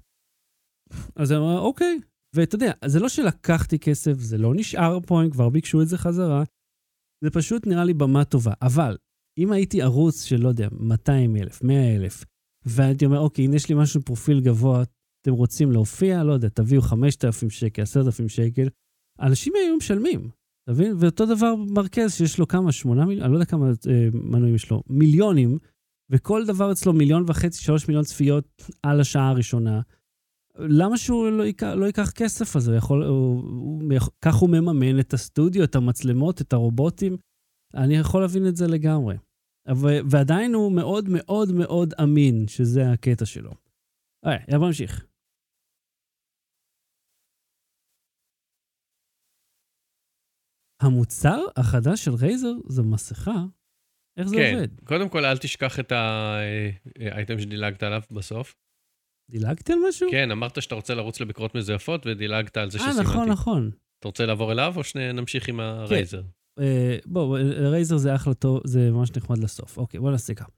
אז אני אומר, אוקיי. ואתה יודע, זה לא שלקחתי כסף, זה לא נשאר פה, הם כבר ביקשו את זה חזרה. זה פשוט נראה לי במה טובה. אבל אם הייתי ערוץ של, לא יודע, 200 אלף, 100 אלף, והייתי אומר, אוקיי, הנה יש לי משהו פרופיל גבוה, אתם רוצים להופיע, לא יודע, תביאו 5,000 שקל, 10,000 שקל, אנשים היו משלמים, אתה מבין? ואותו דבר מרכז שיש לו כמה, 8 מיליון, אני לא יודע כמה אה, מנויים יש לו, מיליונים, וכל דבר אצלו מיליון וחצי, שלוש מיליון צפיות על השעה הראשונה. למה שהוא לא ייקח, לא ייקח כסף הזה? הוא יכול, הוא, הוא, כך הוא מממן את הסטודיו, את המצלמות, את הרובוטים. אני יכול להבין את זה לגמרי. אבל, ועדיין הוא מאוד מאוד מאוד אמין שזה הקטע שלו. אוקיי, בוא נמשיך. המוצר החדש של רייזר זו מסכה. איך זה כן. עובד? קודם כל, אל תשכח את אה, האייטם שדילגת עליו בסוף. דילגתי על משהו? כן, אמרת שאתה רוצה לרוץ לביקורות מזויפות, ודילגת על זה אה, שסימנתי. נכון, נכון. אתה רוצה לעבור אליו, או שנמשיך עם ה Razer? אה, בוא, Razer זה אחלה טוב, זה ממש נחמד לסוף. אוקיי, בוא נעשה ככה.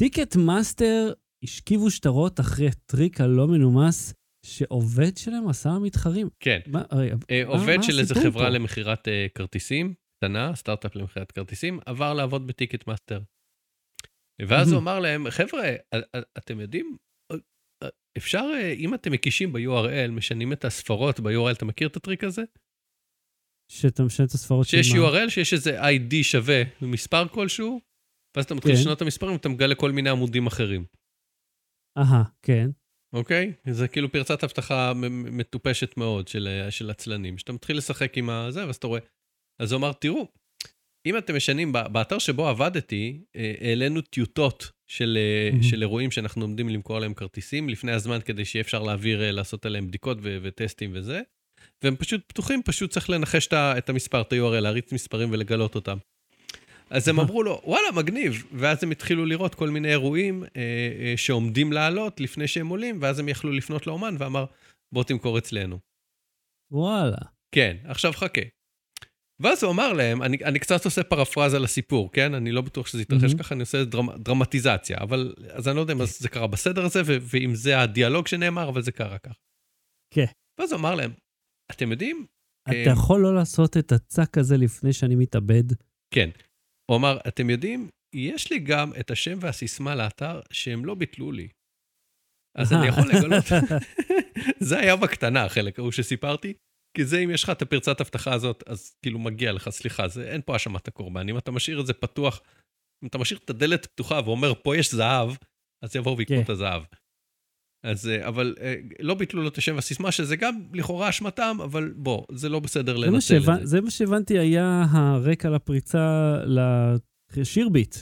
Ticketmaster השכיבו שטרות אחרי טריק הלא מנומס שעובד שלהם עשה למתחרים. כן. מה, רגע, אה, עובד מה של איזה חברה פה? למכירת אה, כרטיסים, קטנה, סטארט-אפ למכירת כרטיסים, עבר לעבוד ב Ticketmaster. ואז הוא. אמ. אמר להם, חבר'ה, א- א- אתם יודעים, אפשר, אה, אם אתם מקישים ב-URL, משנים את הספרות ב-URL, אתה מכיר את הטריק הזה? שאתה משנה את הספרות של שיש? URL, שיש איזה ID שווה מספר כלשהו, ואז אתה מתחיל כן. לשנות את המספרים ואתה מגלה כל מיני עמודים אחרים, אהה, כן. אוקיי? זה כאילו פרצת אבטחה מטופשת מאוד של, של עצלנים, שאתה מתחיל לשחק עם הזה, ואז אתה רואה. אז הוא אמר, תראו, אם אתם משנים, באתר שבו עבדתי, אה, העלינו טיוטות של, מהמם. של אירועים שאנחנו עומדים למכור להם כרטיסים לפני הזמן, כדי שיהיה אפשר להעביר, אה, לעשות עליהם בדיקות ו- וטסטים וזה. והם פשוט פתוחים, פשוט צריך לנחש את המספר, את ה-URL, להריץ מספרים ולגלות אותם. אז הם. [laughs] אמרו לו, וואלה, מגניב. ואז הם התחילו לראות כל מיני אירועים אה, אה, שעומדים לעלות לפני שהם עולים, ואז הם יכלו לפנות לאומן ואמר, בוא תמכור אצלנו. וואלה. כן, עכשיו חכה. ואז הוא אמר להם, אני, אני קצת עושה פרפרזה לסיפור, כן? אני לא בטוח שזה יתרחש מהמם. ככה, אני עושה דרמ, דרמטיזציה, אבל אז אני לא יודע אם זה קרה בסדר הזה, ו- ואם זה הדיאלוג שנאמר, אבל זה קרה כך. כן. ואז הוא אמר להם, אתם יודעים? אתה אה, יכול לא לעשות את הצק הזה לפני שאני מתאבד? כן. הוא אמר, אתם יודעים, יש לי גם את השם והסיסמה לאתר שהם לא ביטלו לי. אז אני יכול לגלות, [laughs] [laughs] זה היה בקטנה, החלק ההוא שסיפרתי, כי זה אם יש לך את הפרצת אבטחה הזאת, אז כאילו מגיע לך, סליחה, זה, אין פה האשמת הקורבן. אם אתה משאיר את זה פתוח, אם אתה משאיר את הדלת פתוחה ואומר, פה יש זהב, אז יבואו ויקחו כן. את הזהב. אז, אה, אבל אה, לא ביטלו לו את השם והסיסמה, שזה גם לכאורה אשמתם, אבל בוא, זה לא בסדר זה לנצל את זה. זה מה שהבנתי היה הרקע לפריצה לשירביט,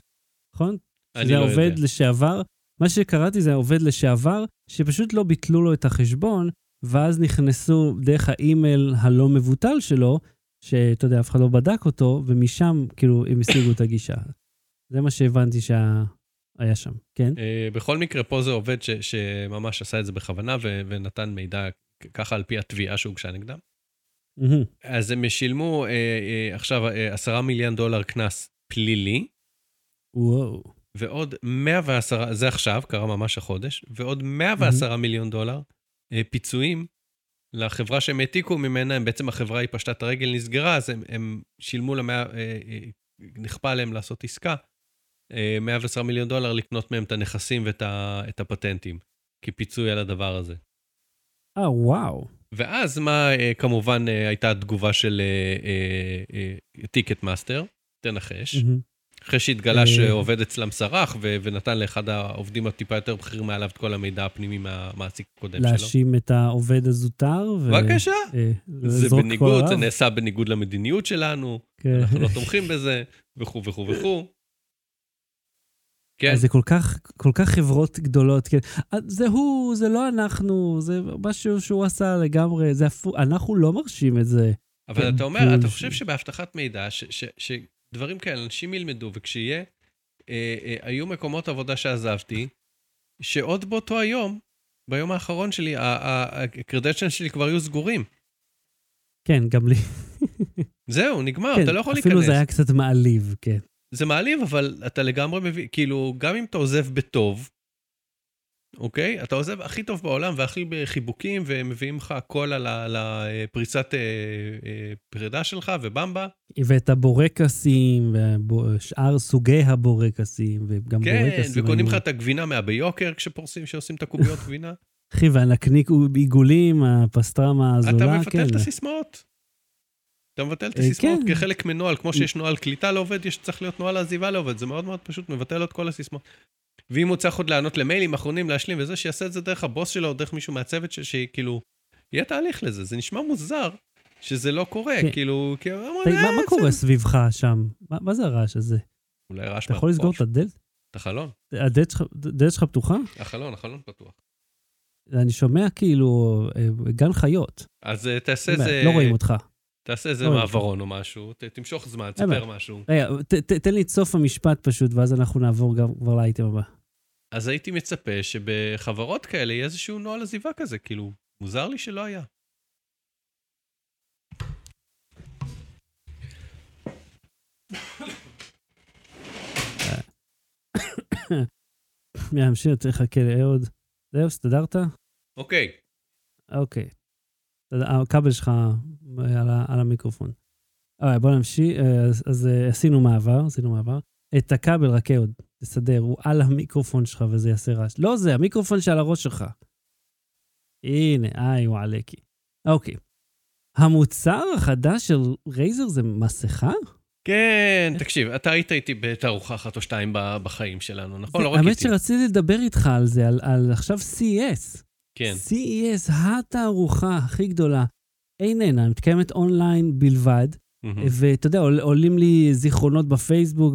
נכון? אני זה לא העובד יודע. לשעבר, מה שקראתי זה העובד לשעבר, שפשוט לא ביטלו לו את החשבון, ואז נכנסו דרך האימייל הלא מבוטל שלו, שאתה יודע, אף אחד לא בדק אותו, ומשם כאילו הם השיגו את הגישה. זה מה שהבנתי שהיה שם, כן? אה, בכל מקרה, פה זה עובד ש, שממש עשה את זה בכוונה ו, ונתן מידע ככה על פי התביעה שהוגשה נגדם. מהמם. אז הם שילמו אה, אה, עכשיו אה, עשרה מיליון דולר קנס פלילי, וואו. ועוד 110, זה עכשיו, קרה ממש החודש, ועוד 110 מיליון דולר אה, פיצויים לחברה שהם העתיקו ממנה, הם בעצם החברה היא פשטה את הרגל, נסגרה, אז הם, הם שילמו לה, 100, אה, אה, נכפה עליהם לעשות עסקה, 110 מיליון דולר לקנות מהם את הנכסים ואת ה, את הפטנטים, כפיצוי על הדבר הזה. אה, וואו. ואז מה, אה, כמובן, אה, הייתה התגובה של Ticketmaster, תנחש. מהמם. אחרי שהתגלה אה. שעובד אצלם סרח, ו- ונתן לאחד העובדים הטיפה יותר בכירים מעליו את כל המידע הפנימי מהמעסיק הקודם שלו. להאשים את העובד הזוטר. ו- בבקשה. אה, זה בניגוד, זה. נעשה בניגוד למדיניות שלנו, כן. אנחנו לא תומכים בזה, וכו' וכו' וכו'. כן, אז זה כל כך, כל כך חברות גדולות, כן. זה הוא, זה לא אנחנו, זה משהו שהוא עשה לגמרי, זה הפוך, אנחנו לא מרשים את זה. אבל כן, אתה אומר, אתה ש- חושב שבאבטחת מידע, ש- ש- שדברים כאלה, אנשים ילמדו, וכשיהיה, אה, אה, היו מקומות עבודה שעזבתי, שעוד באותו היום, ביום האחרון שלי, הקרדנצ'ן שלי כבר היו סגורים. כן, גם לי. זהו, נגמר, כן, אתה לא יכול להיכנס. אפילו זה היה קצת מעליב, כן. זה מעליב, אבל אתה לגמרי מבין, כאילו, גם אם אתה עוזב בטוב, אוקיי? אתה עוזב הכי טוב בעולם והכי בחיבוקים, ומביאים לך הכל על הפריצת אה, אה, פרידה שלך ובמבה. ואת הבורקסים, ושאר סוגי הבורקסים, וגם כן, בורקסים. וקונים היו- לך את הגבינה מהביוקר כשפורסים, כשעושים את הקוביות גבינה. אחי, והנקניק עיגולים, הפסטרמה אתה הזולה, כן. את הסיסמאות. אתה מבטל את אה, הסיסמאות כן. כחלק מנוהל, כמו שיש נוהל קליטה לעובד, יש צריך להיות נוהל עזיבה לעובד, זה מאוד מאוד פשוט, מבטל את כל הסיסמאות. ואם הוא צריך עוד לענות למיילים אחרונים, להשלים וזה, שיעשה את זה דרך הבוס שלו, או דרך מישהו מהצוות, שכאילו, יהיה תהליך לזה. זה נשמע מוזר שזה לא קורה, כן. כאילו, כאילו, תגיד, אה, מה- מה זה- קורה סביבך שם? מה- מה זה הרעש הזה? אולי רעש אתה יכול לסגור. את הדלת? את החלון, הדלת שלך- פתוחה? החלון, החלון פתוח. אני שומע כאילו אה, גן חיות. אז אה, תעשה איזה... לא רואים אותך. תעשה איזה מעברון או משהו, ת- תמשוך זמן, תספר. משהו. רגע, ת- ת- תן לי את סוף המשפט פשוט, ואז אנחנו נעבור גם כבר לאייטם הבא. אז הייתי מצפה שבחברות כאלה יהיה איזשהו נוהל עזיבה כזה, כאילו, מוזר לי שלא היה. [coughs] להמשיך, צריך לחכה לאהוד. זהו, הסתדרת? אוקיי, אוקיי. הכבל שלך על, ה- על המיקרופון. אוקיי, בוא נמשיך. אה, אז, אז אה, עשינו מעבר, עשינו מעבר. את הכבל רק אהוד, תסדר, הוא על המיקרופון שלך וזה יעשה רעש. לא זה, המיקרופון שעל הראש שלך. הנה, איי, וואלקי. אוקיי. המוצר החדש של רייזר זה מסכה? כן, תקשיב, אתה היית איתי בתערוכה אחת או שתיים בחיים שלנו, נכון? לא רק האמת איתי. שרציתי לדבר איתך על זה, על, על עכשיו CES. כן. CES, התערוכה הכי גדולה, איננה, מתקיימת אונליין בלבד, מהמם. ואתה יודע, עול, עולים לי זיכרונות בפייסבוק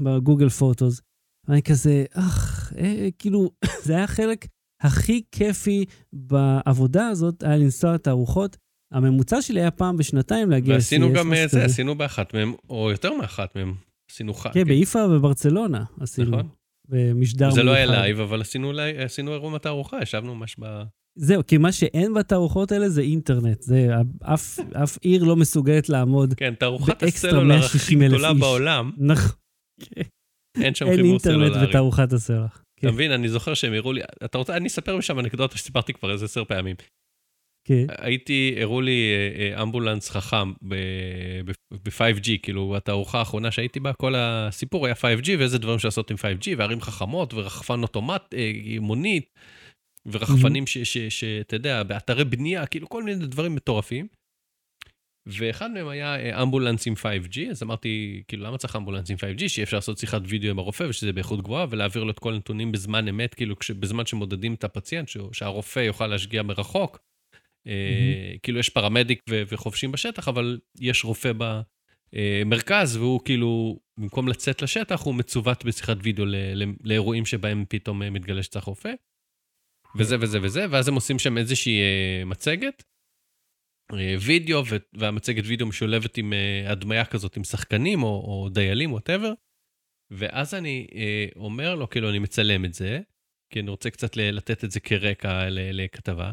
וב Google Photos. ואני כזה, אך, אה, כאילו, [coughs] זה היה החלק הכי כיפי בעבודה הזאת, היה לנסוע לתערוכות. הממוצע שלי היה פעם בשנתיים להגיע ועשינו ל-CES, גם משהו אה, זה, כזה. עשינו באחת מהם, או יותר מאחת מהם. עשינו חג. כן, באיפה וברצלונה עשינו. נכון. במשדר זה לא היה. לייב, אבל עשינו עשינו אירוע מהתערוכה, ישבנו ממש ב... זהו, כי מה שאין בתערוכות האלה זה אינטרנט. זה, אף, אף עיר לא מסוגלת לעמוד. כן, תערוכת הסלולר הכי 160,000 גדולה איש. בעולם, נכון, אין שם אין חיבור אינטרנט. בתערוכת הסלח. כן, אתה מבין, אני זוכר שהם הראו לי, אתה רוצה, אני אספר משם אנקדוטה שסיפרתי כבר איזה עשר פעמים. כן. הייתי, הראו לי אה, אה, אמבולנס חכם ב-5G, כאילו, התערוכה האחרונה שהייתי בה, כל הסיפור היה 5G, ואיזה דברים לעשות עם 5G, וערים חכמות, ורחפן אוטומט, אה, מונית, ורחפנים שאתה יודע, באתרי בנייה, כאילו, כל מיני דברים מטורפים. ואחד מהם היה אמבולנס עם 5G, אז אמרתי, כאילו, למה צריך אמבולנס עם 5G? שיהיה אפשר לעשות שיחת וידאו עם הרופא ושזה באיכות גבוהה, ולהעביר לו את כל הנתונים בזמן אמת, כאילו, בזמן שמודדים את הפציינט, שהרופא יוכל להשגיע מרחוק. אה, כאילו, יש פרמדיק ו- וחובשים בשטח, אבל יש רופא במרכז, והוא כאילו, במקום לצאת לשטח, הוא מצוות בשיחת וידאו לאירועים שבהם פתאום אה, מתגלה שצריך רופא. וזה וזה וזה, ואז הם עושים שם איזושהי אה, מצגת. וידאו, והמצגת וידאו משולבת עם הדמיה כזאת, עם שחקנים או, או דיילים, ווטאבר. ואז אני אומר לו, כאילו, אני מצלם את זה, כי אני רוצה קצת לתת את זה כרקע לכתבה.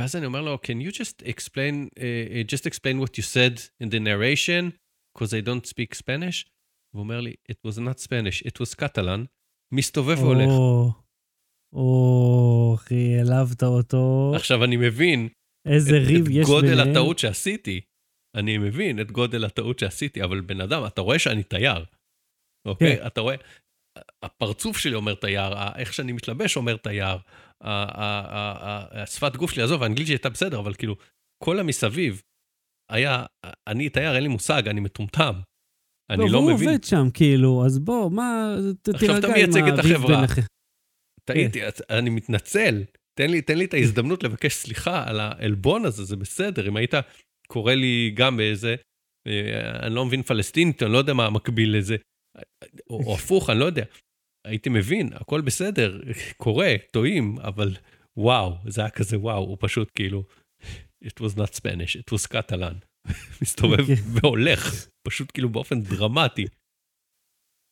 ואז אני אומר לו, can you just explain, uh, just explain what you said in the narration, because I don't speak Spanish? והוא אומר לי, it was not Spanish, it was Catalan. מסתובב והולך. או, או, אחי, העלבת אותו. עכשיו, אני מבין איזה את, ריב את יש גודל ביניהם. הטעות שעשיתי. אני מבין את גודל הטעות שעשיתי, אבל בן אדם, אתה רואה שאני תייר, אוקיי? כן. אתה רואה, הפרצוף שלי אומר תייר, איך שאני מתלבש אומר תייר, השפת גוף שלי, עזוב, האנגלית שלי הייתה בסדר, אבל כאילו, כל המסביב היה, אני תייר, אין לי מושג, אני מטומטם. אני לא הוא מבין. עובד שם, כאילו, אז בוא, מה, ת- עכשיו תירגע אתה עם מייצג את החברה. טעיתי, אז אני מתנצל. תן לי, תן לי את ההזדמנות לבקש סליחה על העלבון הזה, זה בסדר. אם היית קורא לי גם באיזה, אה, אני לא מבין פלסטינית, אני לא יודע מה המקביל לזה, או, או הפוך, אני לא יודע. הייתי מבין, הכל בסדר, קורה, טועים, אבל וואו, זה היה כזה וואו, הוא פשוט כאילו, it was not Spanish, it was Catalan. [laughs] מסתובב כן. והולך, פשוט כאילו באופן דרמטי.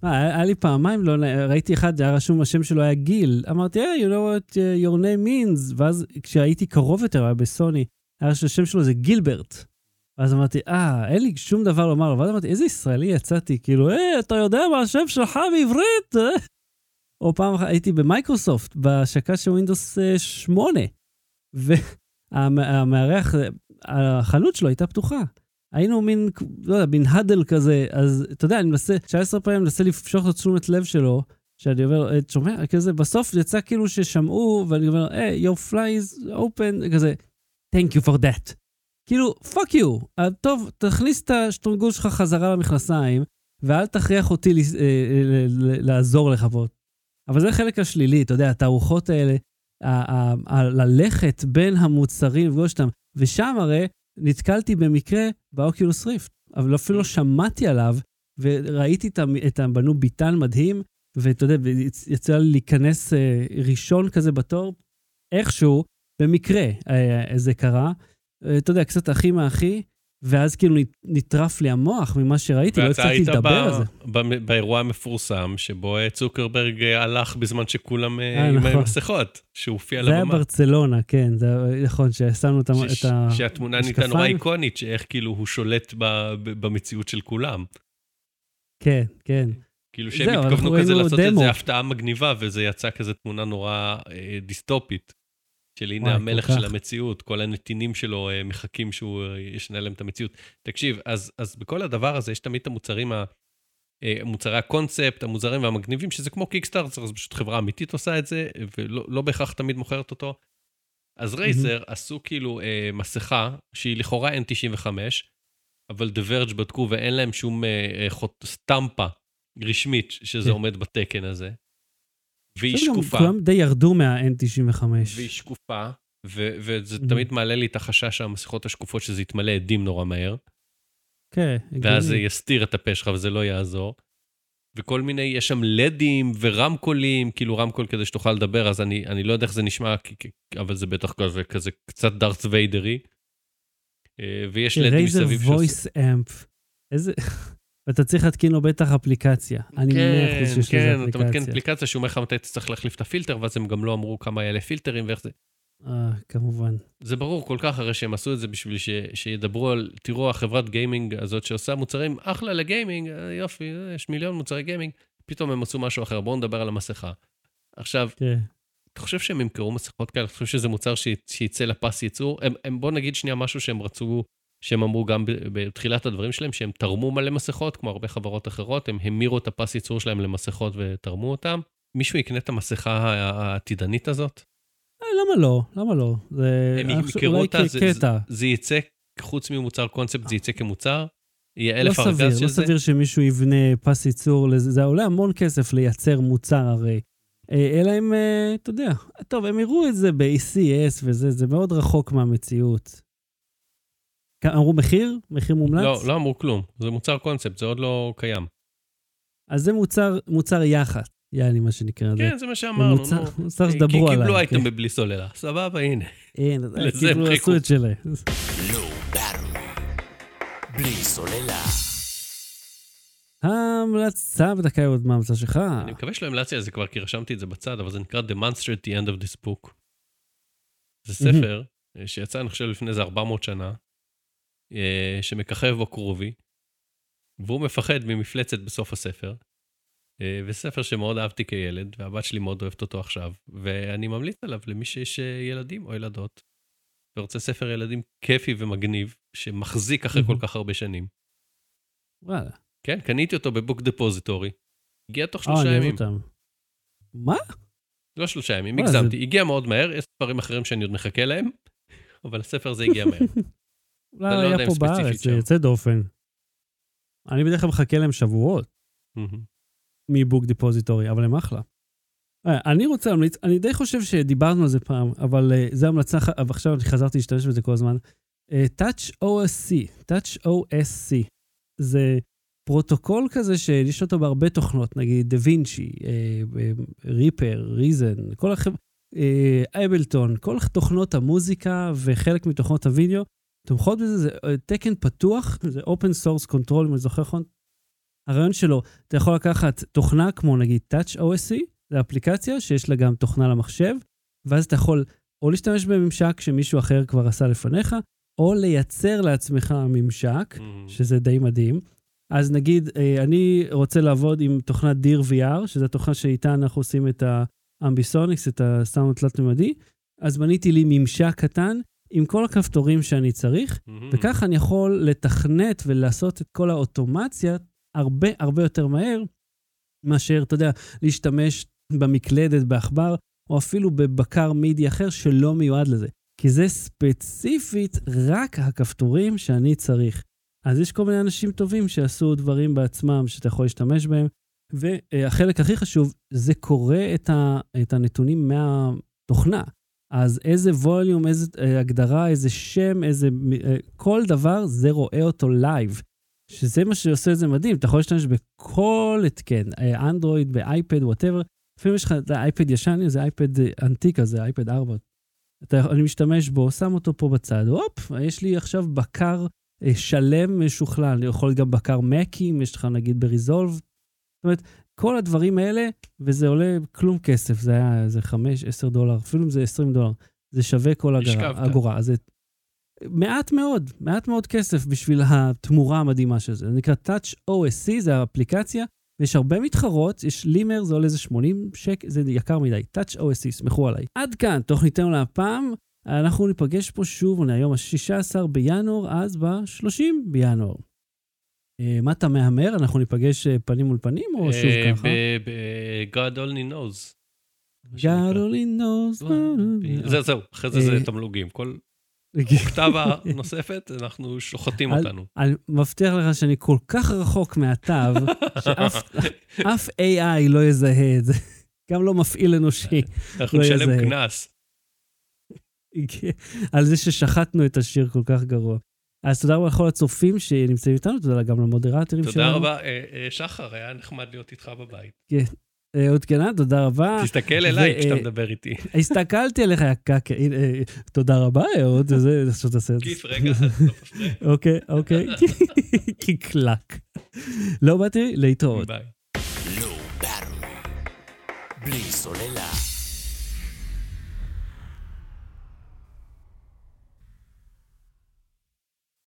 אה, היה לי פעמיים, לא, ראיתי אחד, היה רשום, השם שלו היה גיל. אמרתי, hey, you know what uh, your name means, ואז כשהייתי קרוב יותר, היה בסוני, היה שהשם שלו זה גילברט. ואז אמרתי, אה, אין לי שום דבר לומר לו, ואז אמרתי, איזה ישראלי יצאתי, כאילו, היי, אתה יודע מה השם שלך בעברית? אה?" או פעם אחת הייתי במייקרוסופט, בהשקה של ווינדוס אה, 8, והמארח, החנות שלו הייתה פתוחה. היינו מין, לא יודע, מין האדל כזה, אז אתה יודע, אני מנסה, 19 פעמים מנסה לפשוט את תשומת לב שלו, שאני אומר, "אה, אתה שומע, כזה, בסוף יצא כאילו ששמעו, ואני אומר, היי, your fly is open, כזה, thank you for that. כאילו, fuck you. אה, טוב, תכניס את השטרונגול שלך חזרה למכנסיים, ואל תכריח אותי אה, אה, לעזור לך פה. אבל זה החלק השלילי, אתה יודע, התערוכות האלה, ה- ה- ה- ללכת בין המוצרים, לפגוש אותם, ושם הרי נתקלתי במקרה באוקיולוס ריפט, אבל אפילו לא שמעתי עליו, וראיתי את, את הבנו ביטן מדהים, ואתה יודע, יצא לי להיכנס אה, ראשון כזה בתור, איכשהו, במקרה אה, זה קרה. אה, אתה יודע, קצת אחי מאחי, ואז כאילו נטרף לי המוח ממה שראיתי, לא ואתה הצלחתי היית לדבר על זה. ב- ב- באירוע המפורסם, שבו צוקרברג אה, הלך בזמן שכולם אה, אה, עם נכון. מסכות, שהוא הופיע על זה היה. ברצלונה, כן, זה נכון, ששמנו את ש- את ה... שהתמונה נהייתה נורא. איקונית, שאיך כאילו הוא שולט ב- במציאות של כולם. כן, כן. כאילו שהם התכוונו כזה לעשות את דמו. זה הפתעה מגניבה, וזה יצא כזה תמונה נורא אה, דיסטופית. של הנה המלך של. המציאות, כל הנתינים שלו אה, מחכים שהוא אה, ישנה להם את המציאות. תקשיב, אז, אז בכל הדבר הזה יש תמיד את המוצרים, ה- אה, מוצרי הקונספט, המוזרים והמגניבים, שזה כמו קיקסטארטר, אז פשוט חברה אמיתית עושה את זה, ולא לא בהכרח תמיד מוכרת אותו. אז רייזר עשו כאילו אה, מסכה שהיא לכאורה N95, אבל The Verge בדקו ואין להם שום אה, אה, חוט, סטמפה רשמית שזה כן. עומד בתקן הזה. והיא שקופה. כולם די ירדו מה-N95. והיא שקופה, ו- וזה Mhm. תמיד מעלה לי את החשש שהמסכות השקופות שזה יתמלא עדים נורא מהר, כן, ואז זה הגיוני. יסתיר את הפה שלך וזה לא יעזור. וכל מיני, יש שם לדים ורמקולים, כאילו רמקול כדי שתוכל לדבר, אז אני, אני לא יודע איך זה נשמע, אבל זה בטח כזה, כזה קצת דארט ויידרי. אה, ויש לד רייזר מסביב שעושה... וויס אמפ. איזה... ואתה צריך להתקין לו בטח אפליקציה. אני מאה אחוז שיש לזה כן, אתה מתקין אפליקציה. אפליקציה שהוא אומר לך מתי תצטרך להחליף את הפילטר, ואז הם גם לא אמרו כמה יעלה פילטרים ואיך זה. אה, כמובן. זה ברור כל כך, הרי שהם עשו את זה בשביל ש, שידברו על, תראו, החברת גיימינג הזאת שעושה מוצרים אחלה לגיימינג, אה, יופי, אה, יש מיליון מוצרי גיימינג, פתאום הם עשו משהו אחר, בואו נדבר על המסכה. עכשיו, כן. אתה חושב שהם ימכרו מסכות כאלה? אתה חושב שזה מוצר ש, שיצא לפס ייצור? הם, הם, בוא נגיד שנייה משהו שהם רצו, שהם אמרו גם בתחילת הדברים שלהם, שהם תרמו מלא מסכות, כמו הרבה חברות אחרות, הם המירו את הפס ייצור שלהם למסכות ותרמו אותם. מישהו יקנה את המסכה העתידנית הזאת? אה, למה לא? למה לא? זה... הם ימכרו אותה, זה, זה. זה יצא, חוץ ממוצר קונספט, זה יצא כמוצר, יהיה לא אלף ארגז סביר, של לא זה. סביר שמישהו יבנה פס ייצור לזה, זה עולה המון כסף לייצר מוצר הרי. אה, אלא אם, אה, אתה יודע, טוב, הם יראו את זה ב-ACS וזה, זה מאוד רחוק מהמציאות. אמרו מחיר? מחיר מומלץ? לא, לא אמרו כלום, זה מוצר קונספט, זה עוד לא קיים. אז זה מוצר, מוצר יח"צ, יעני מה שנקרא. זה. כן, זה מה שאמרנו, מוצר- נו. מוצר כי שדברו עליו. קיבלו כן. אייטם בבלי סוללה, סבבה, הנה. אין, לזה הם חיכו. עשו את שלהם. Low Battery. בלי סוללה. ההמלצה בדקה עוד מה ההמלצה שלך. אני מקווה שלא המלצתי על זה כבר, כי רשמתי את זה בצד, אבל זה נקרא The Monster at the End of this book. זה. ספר אה, שיצא, אני חושב, לפני איזה 400 שנה, שמככב בו כרובי, והוא מפחד ממפלצת בסוף הספר. אה, וספר שמאוד אהבתי כילד, והבת שלי מאוד אוהבת אותו עכשיו, ואני ממליץ עליו למי שיש אה, ילדים או ילדות, ורוצה ספר ילדים כיפי ומגניב, שמחזיק אחרי כל. כך הרבה שנים. וואלה. כן, קניתי אותו בבוק דפוזיטורי. הגיע תוך אה, שלושה ימים. אותם. מה? לא שלושה ימים, הגזמתי. הגיע מאוד מהר, יש ספרים אחרים שאני עוד מחכה להם, אבל הספר הזה הגיע מהר. [laughs] אולי לא היה פה בארץ, זה. יוצא דופן. אני בדרך כלל מחכה להם שבועות. מבוק דיפוזיטורי, אבל הם אחלה. אה, אני רוצה להמליץ, אני די חושב שדיברנו על זה פעם, אבל אה, זו המלצה, ח- אבל עכשיו אני חזרתי להשתמש בזה כל הזמן. אה, Touch OSC, Touch OSC, זה פרוטוקול כזה שיש אותו בהרבה תוכנות, נגיד DaVinci, Reaper, Reason, כל החבר'ה, Ableton, כל תוכנות המוזיקה וחלק מתוכנות הוידאו, תומכות בזה, זה אה, תקן פתוח, זה Open Sound Control, אם אני זוכר נכון. הרעיון שלו, אתה יכול לקחת תוכנה כמו נגיד Touch OSC, זו אפליקציה שיש לה גם תוכנה למחשב, ואז אתה יכול או להשתמש בממשק שמישהו אחר כבר עשה לפניך, או לייצר לעצמך ממשק, מהמם. שזה די מדהים. אז נגיד, אה, אני רוצה לעבוד עם תוכנת דיר VR, שזו התוכנה שאיתה אנחנו עושים את האמביסוניקס, את הסאונד תלת-ממדי, אז בניתי לי ממשק קטן עם כל הכפתורים שאני צריך, מהמם. וככה אני יכול לתכנת ולעשות את כל האוטומציה הרבה הרבה יותר מהר, מאשר, אתה יודע, להשתמש במקלדת, בעכבר, או אפילו בבקר MIDI אחר שלא מיועד לזה. כי זה ספציפית רק הכפתורים שאני צריך. אז יש כל מיני אנשים טובים שעשו דברים בעצמם שאתה יכול להשתמש בהם. והחלק הכי חשוב, זה קורא את, ה, את הנתונים מהתוכנה. אז איזה ווליום, איזה אה, הגדרה, איזה שם, איזה... אה, כל דבר, זה רואה אותו לייב. שזה מה שעושה את זה מדהים, אתה יכול להשתמש בכל התקן, אנדרואיד, באייפד, whatever. לפעמים יש לך את האייפד ישן, זה אייפד אה, אנטיק כזה, אייפד 4. אתה, אני משתמש בו, שם אותו פה בצד, הופ, יש לי עכשיו בקר אה, שלם משוכלל. אני יכול גם בקר מקים, יש לך נגיד ב Resolve. זאת אומרת, כל הדברים האלה, וזה עולה כלום כסף, זה היה איזה 5-10 דולר, אפילו אם זה 20 דולר, זה שווה כל השכבת. אגורה. אז זה מעט מאוד, מעט מאוד כסף בשביל התמורה המדהימה של זה. זה נקרא Touch OSC, זה האפליקציה, ויש הרבה מתחרות, יש לימר, זה עולה איזה 80 שקל, זה יקר מדי. Touch OSC, סמכו עליי. עד כאן, תוכניתנו להפעם. אנחנו ניפגש פה שוב, היום ה-16 בינואר, אז ב-30 בינואר. אה, מה אתה מהמר? אנחנו ניפגש אה, פנים מול פנים, או שוב אה, ככה? ב- ב- God only knows. God only knows. זה זהו, אחרי זה זה תמלוגים. כל אוקטבה נוספת, אנחנו שוחטים אותנו. אני מבטיח לך שאני כל כך רחוק מהתו, שאף [laughs] אף AI לא יזהה את זה. גם לא מפעיל אנושי. אנחנו לא נשלם. קנס. [laughs] על זה ששחטנו את השיר כל כך גרוע. אז תודה רבה לכל הצופים שנמצאים איתנו, תודה גם למודרטורים שלנו. תודה רבה. אה, אה, שחר, היה נחמד להיות איתך בבית. אה, עוד כנה, תודה רבה. תסתכל אליי כשאתה אה, מדבר איתי. הסתכלתי עליך, יא קקה. אה, תודה רבה, אהוד, זה, עכשיו תעשה את זה. גיף, רגע, לא מפריע. [laughs] אוקיי, אוקיי. [laughs] קיקלק. לא באתי להתראות. ביי. בלי סוללה.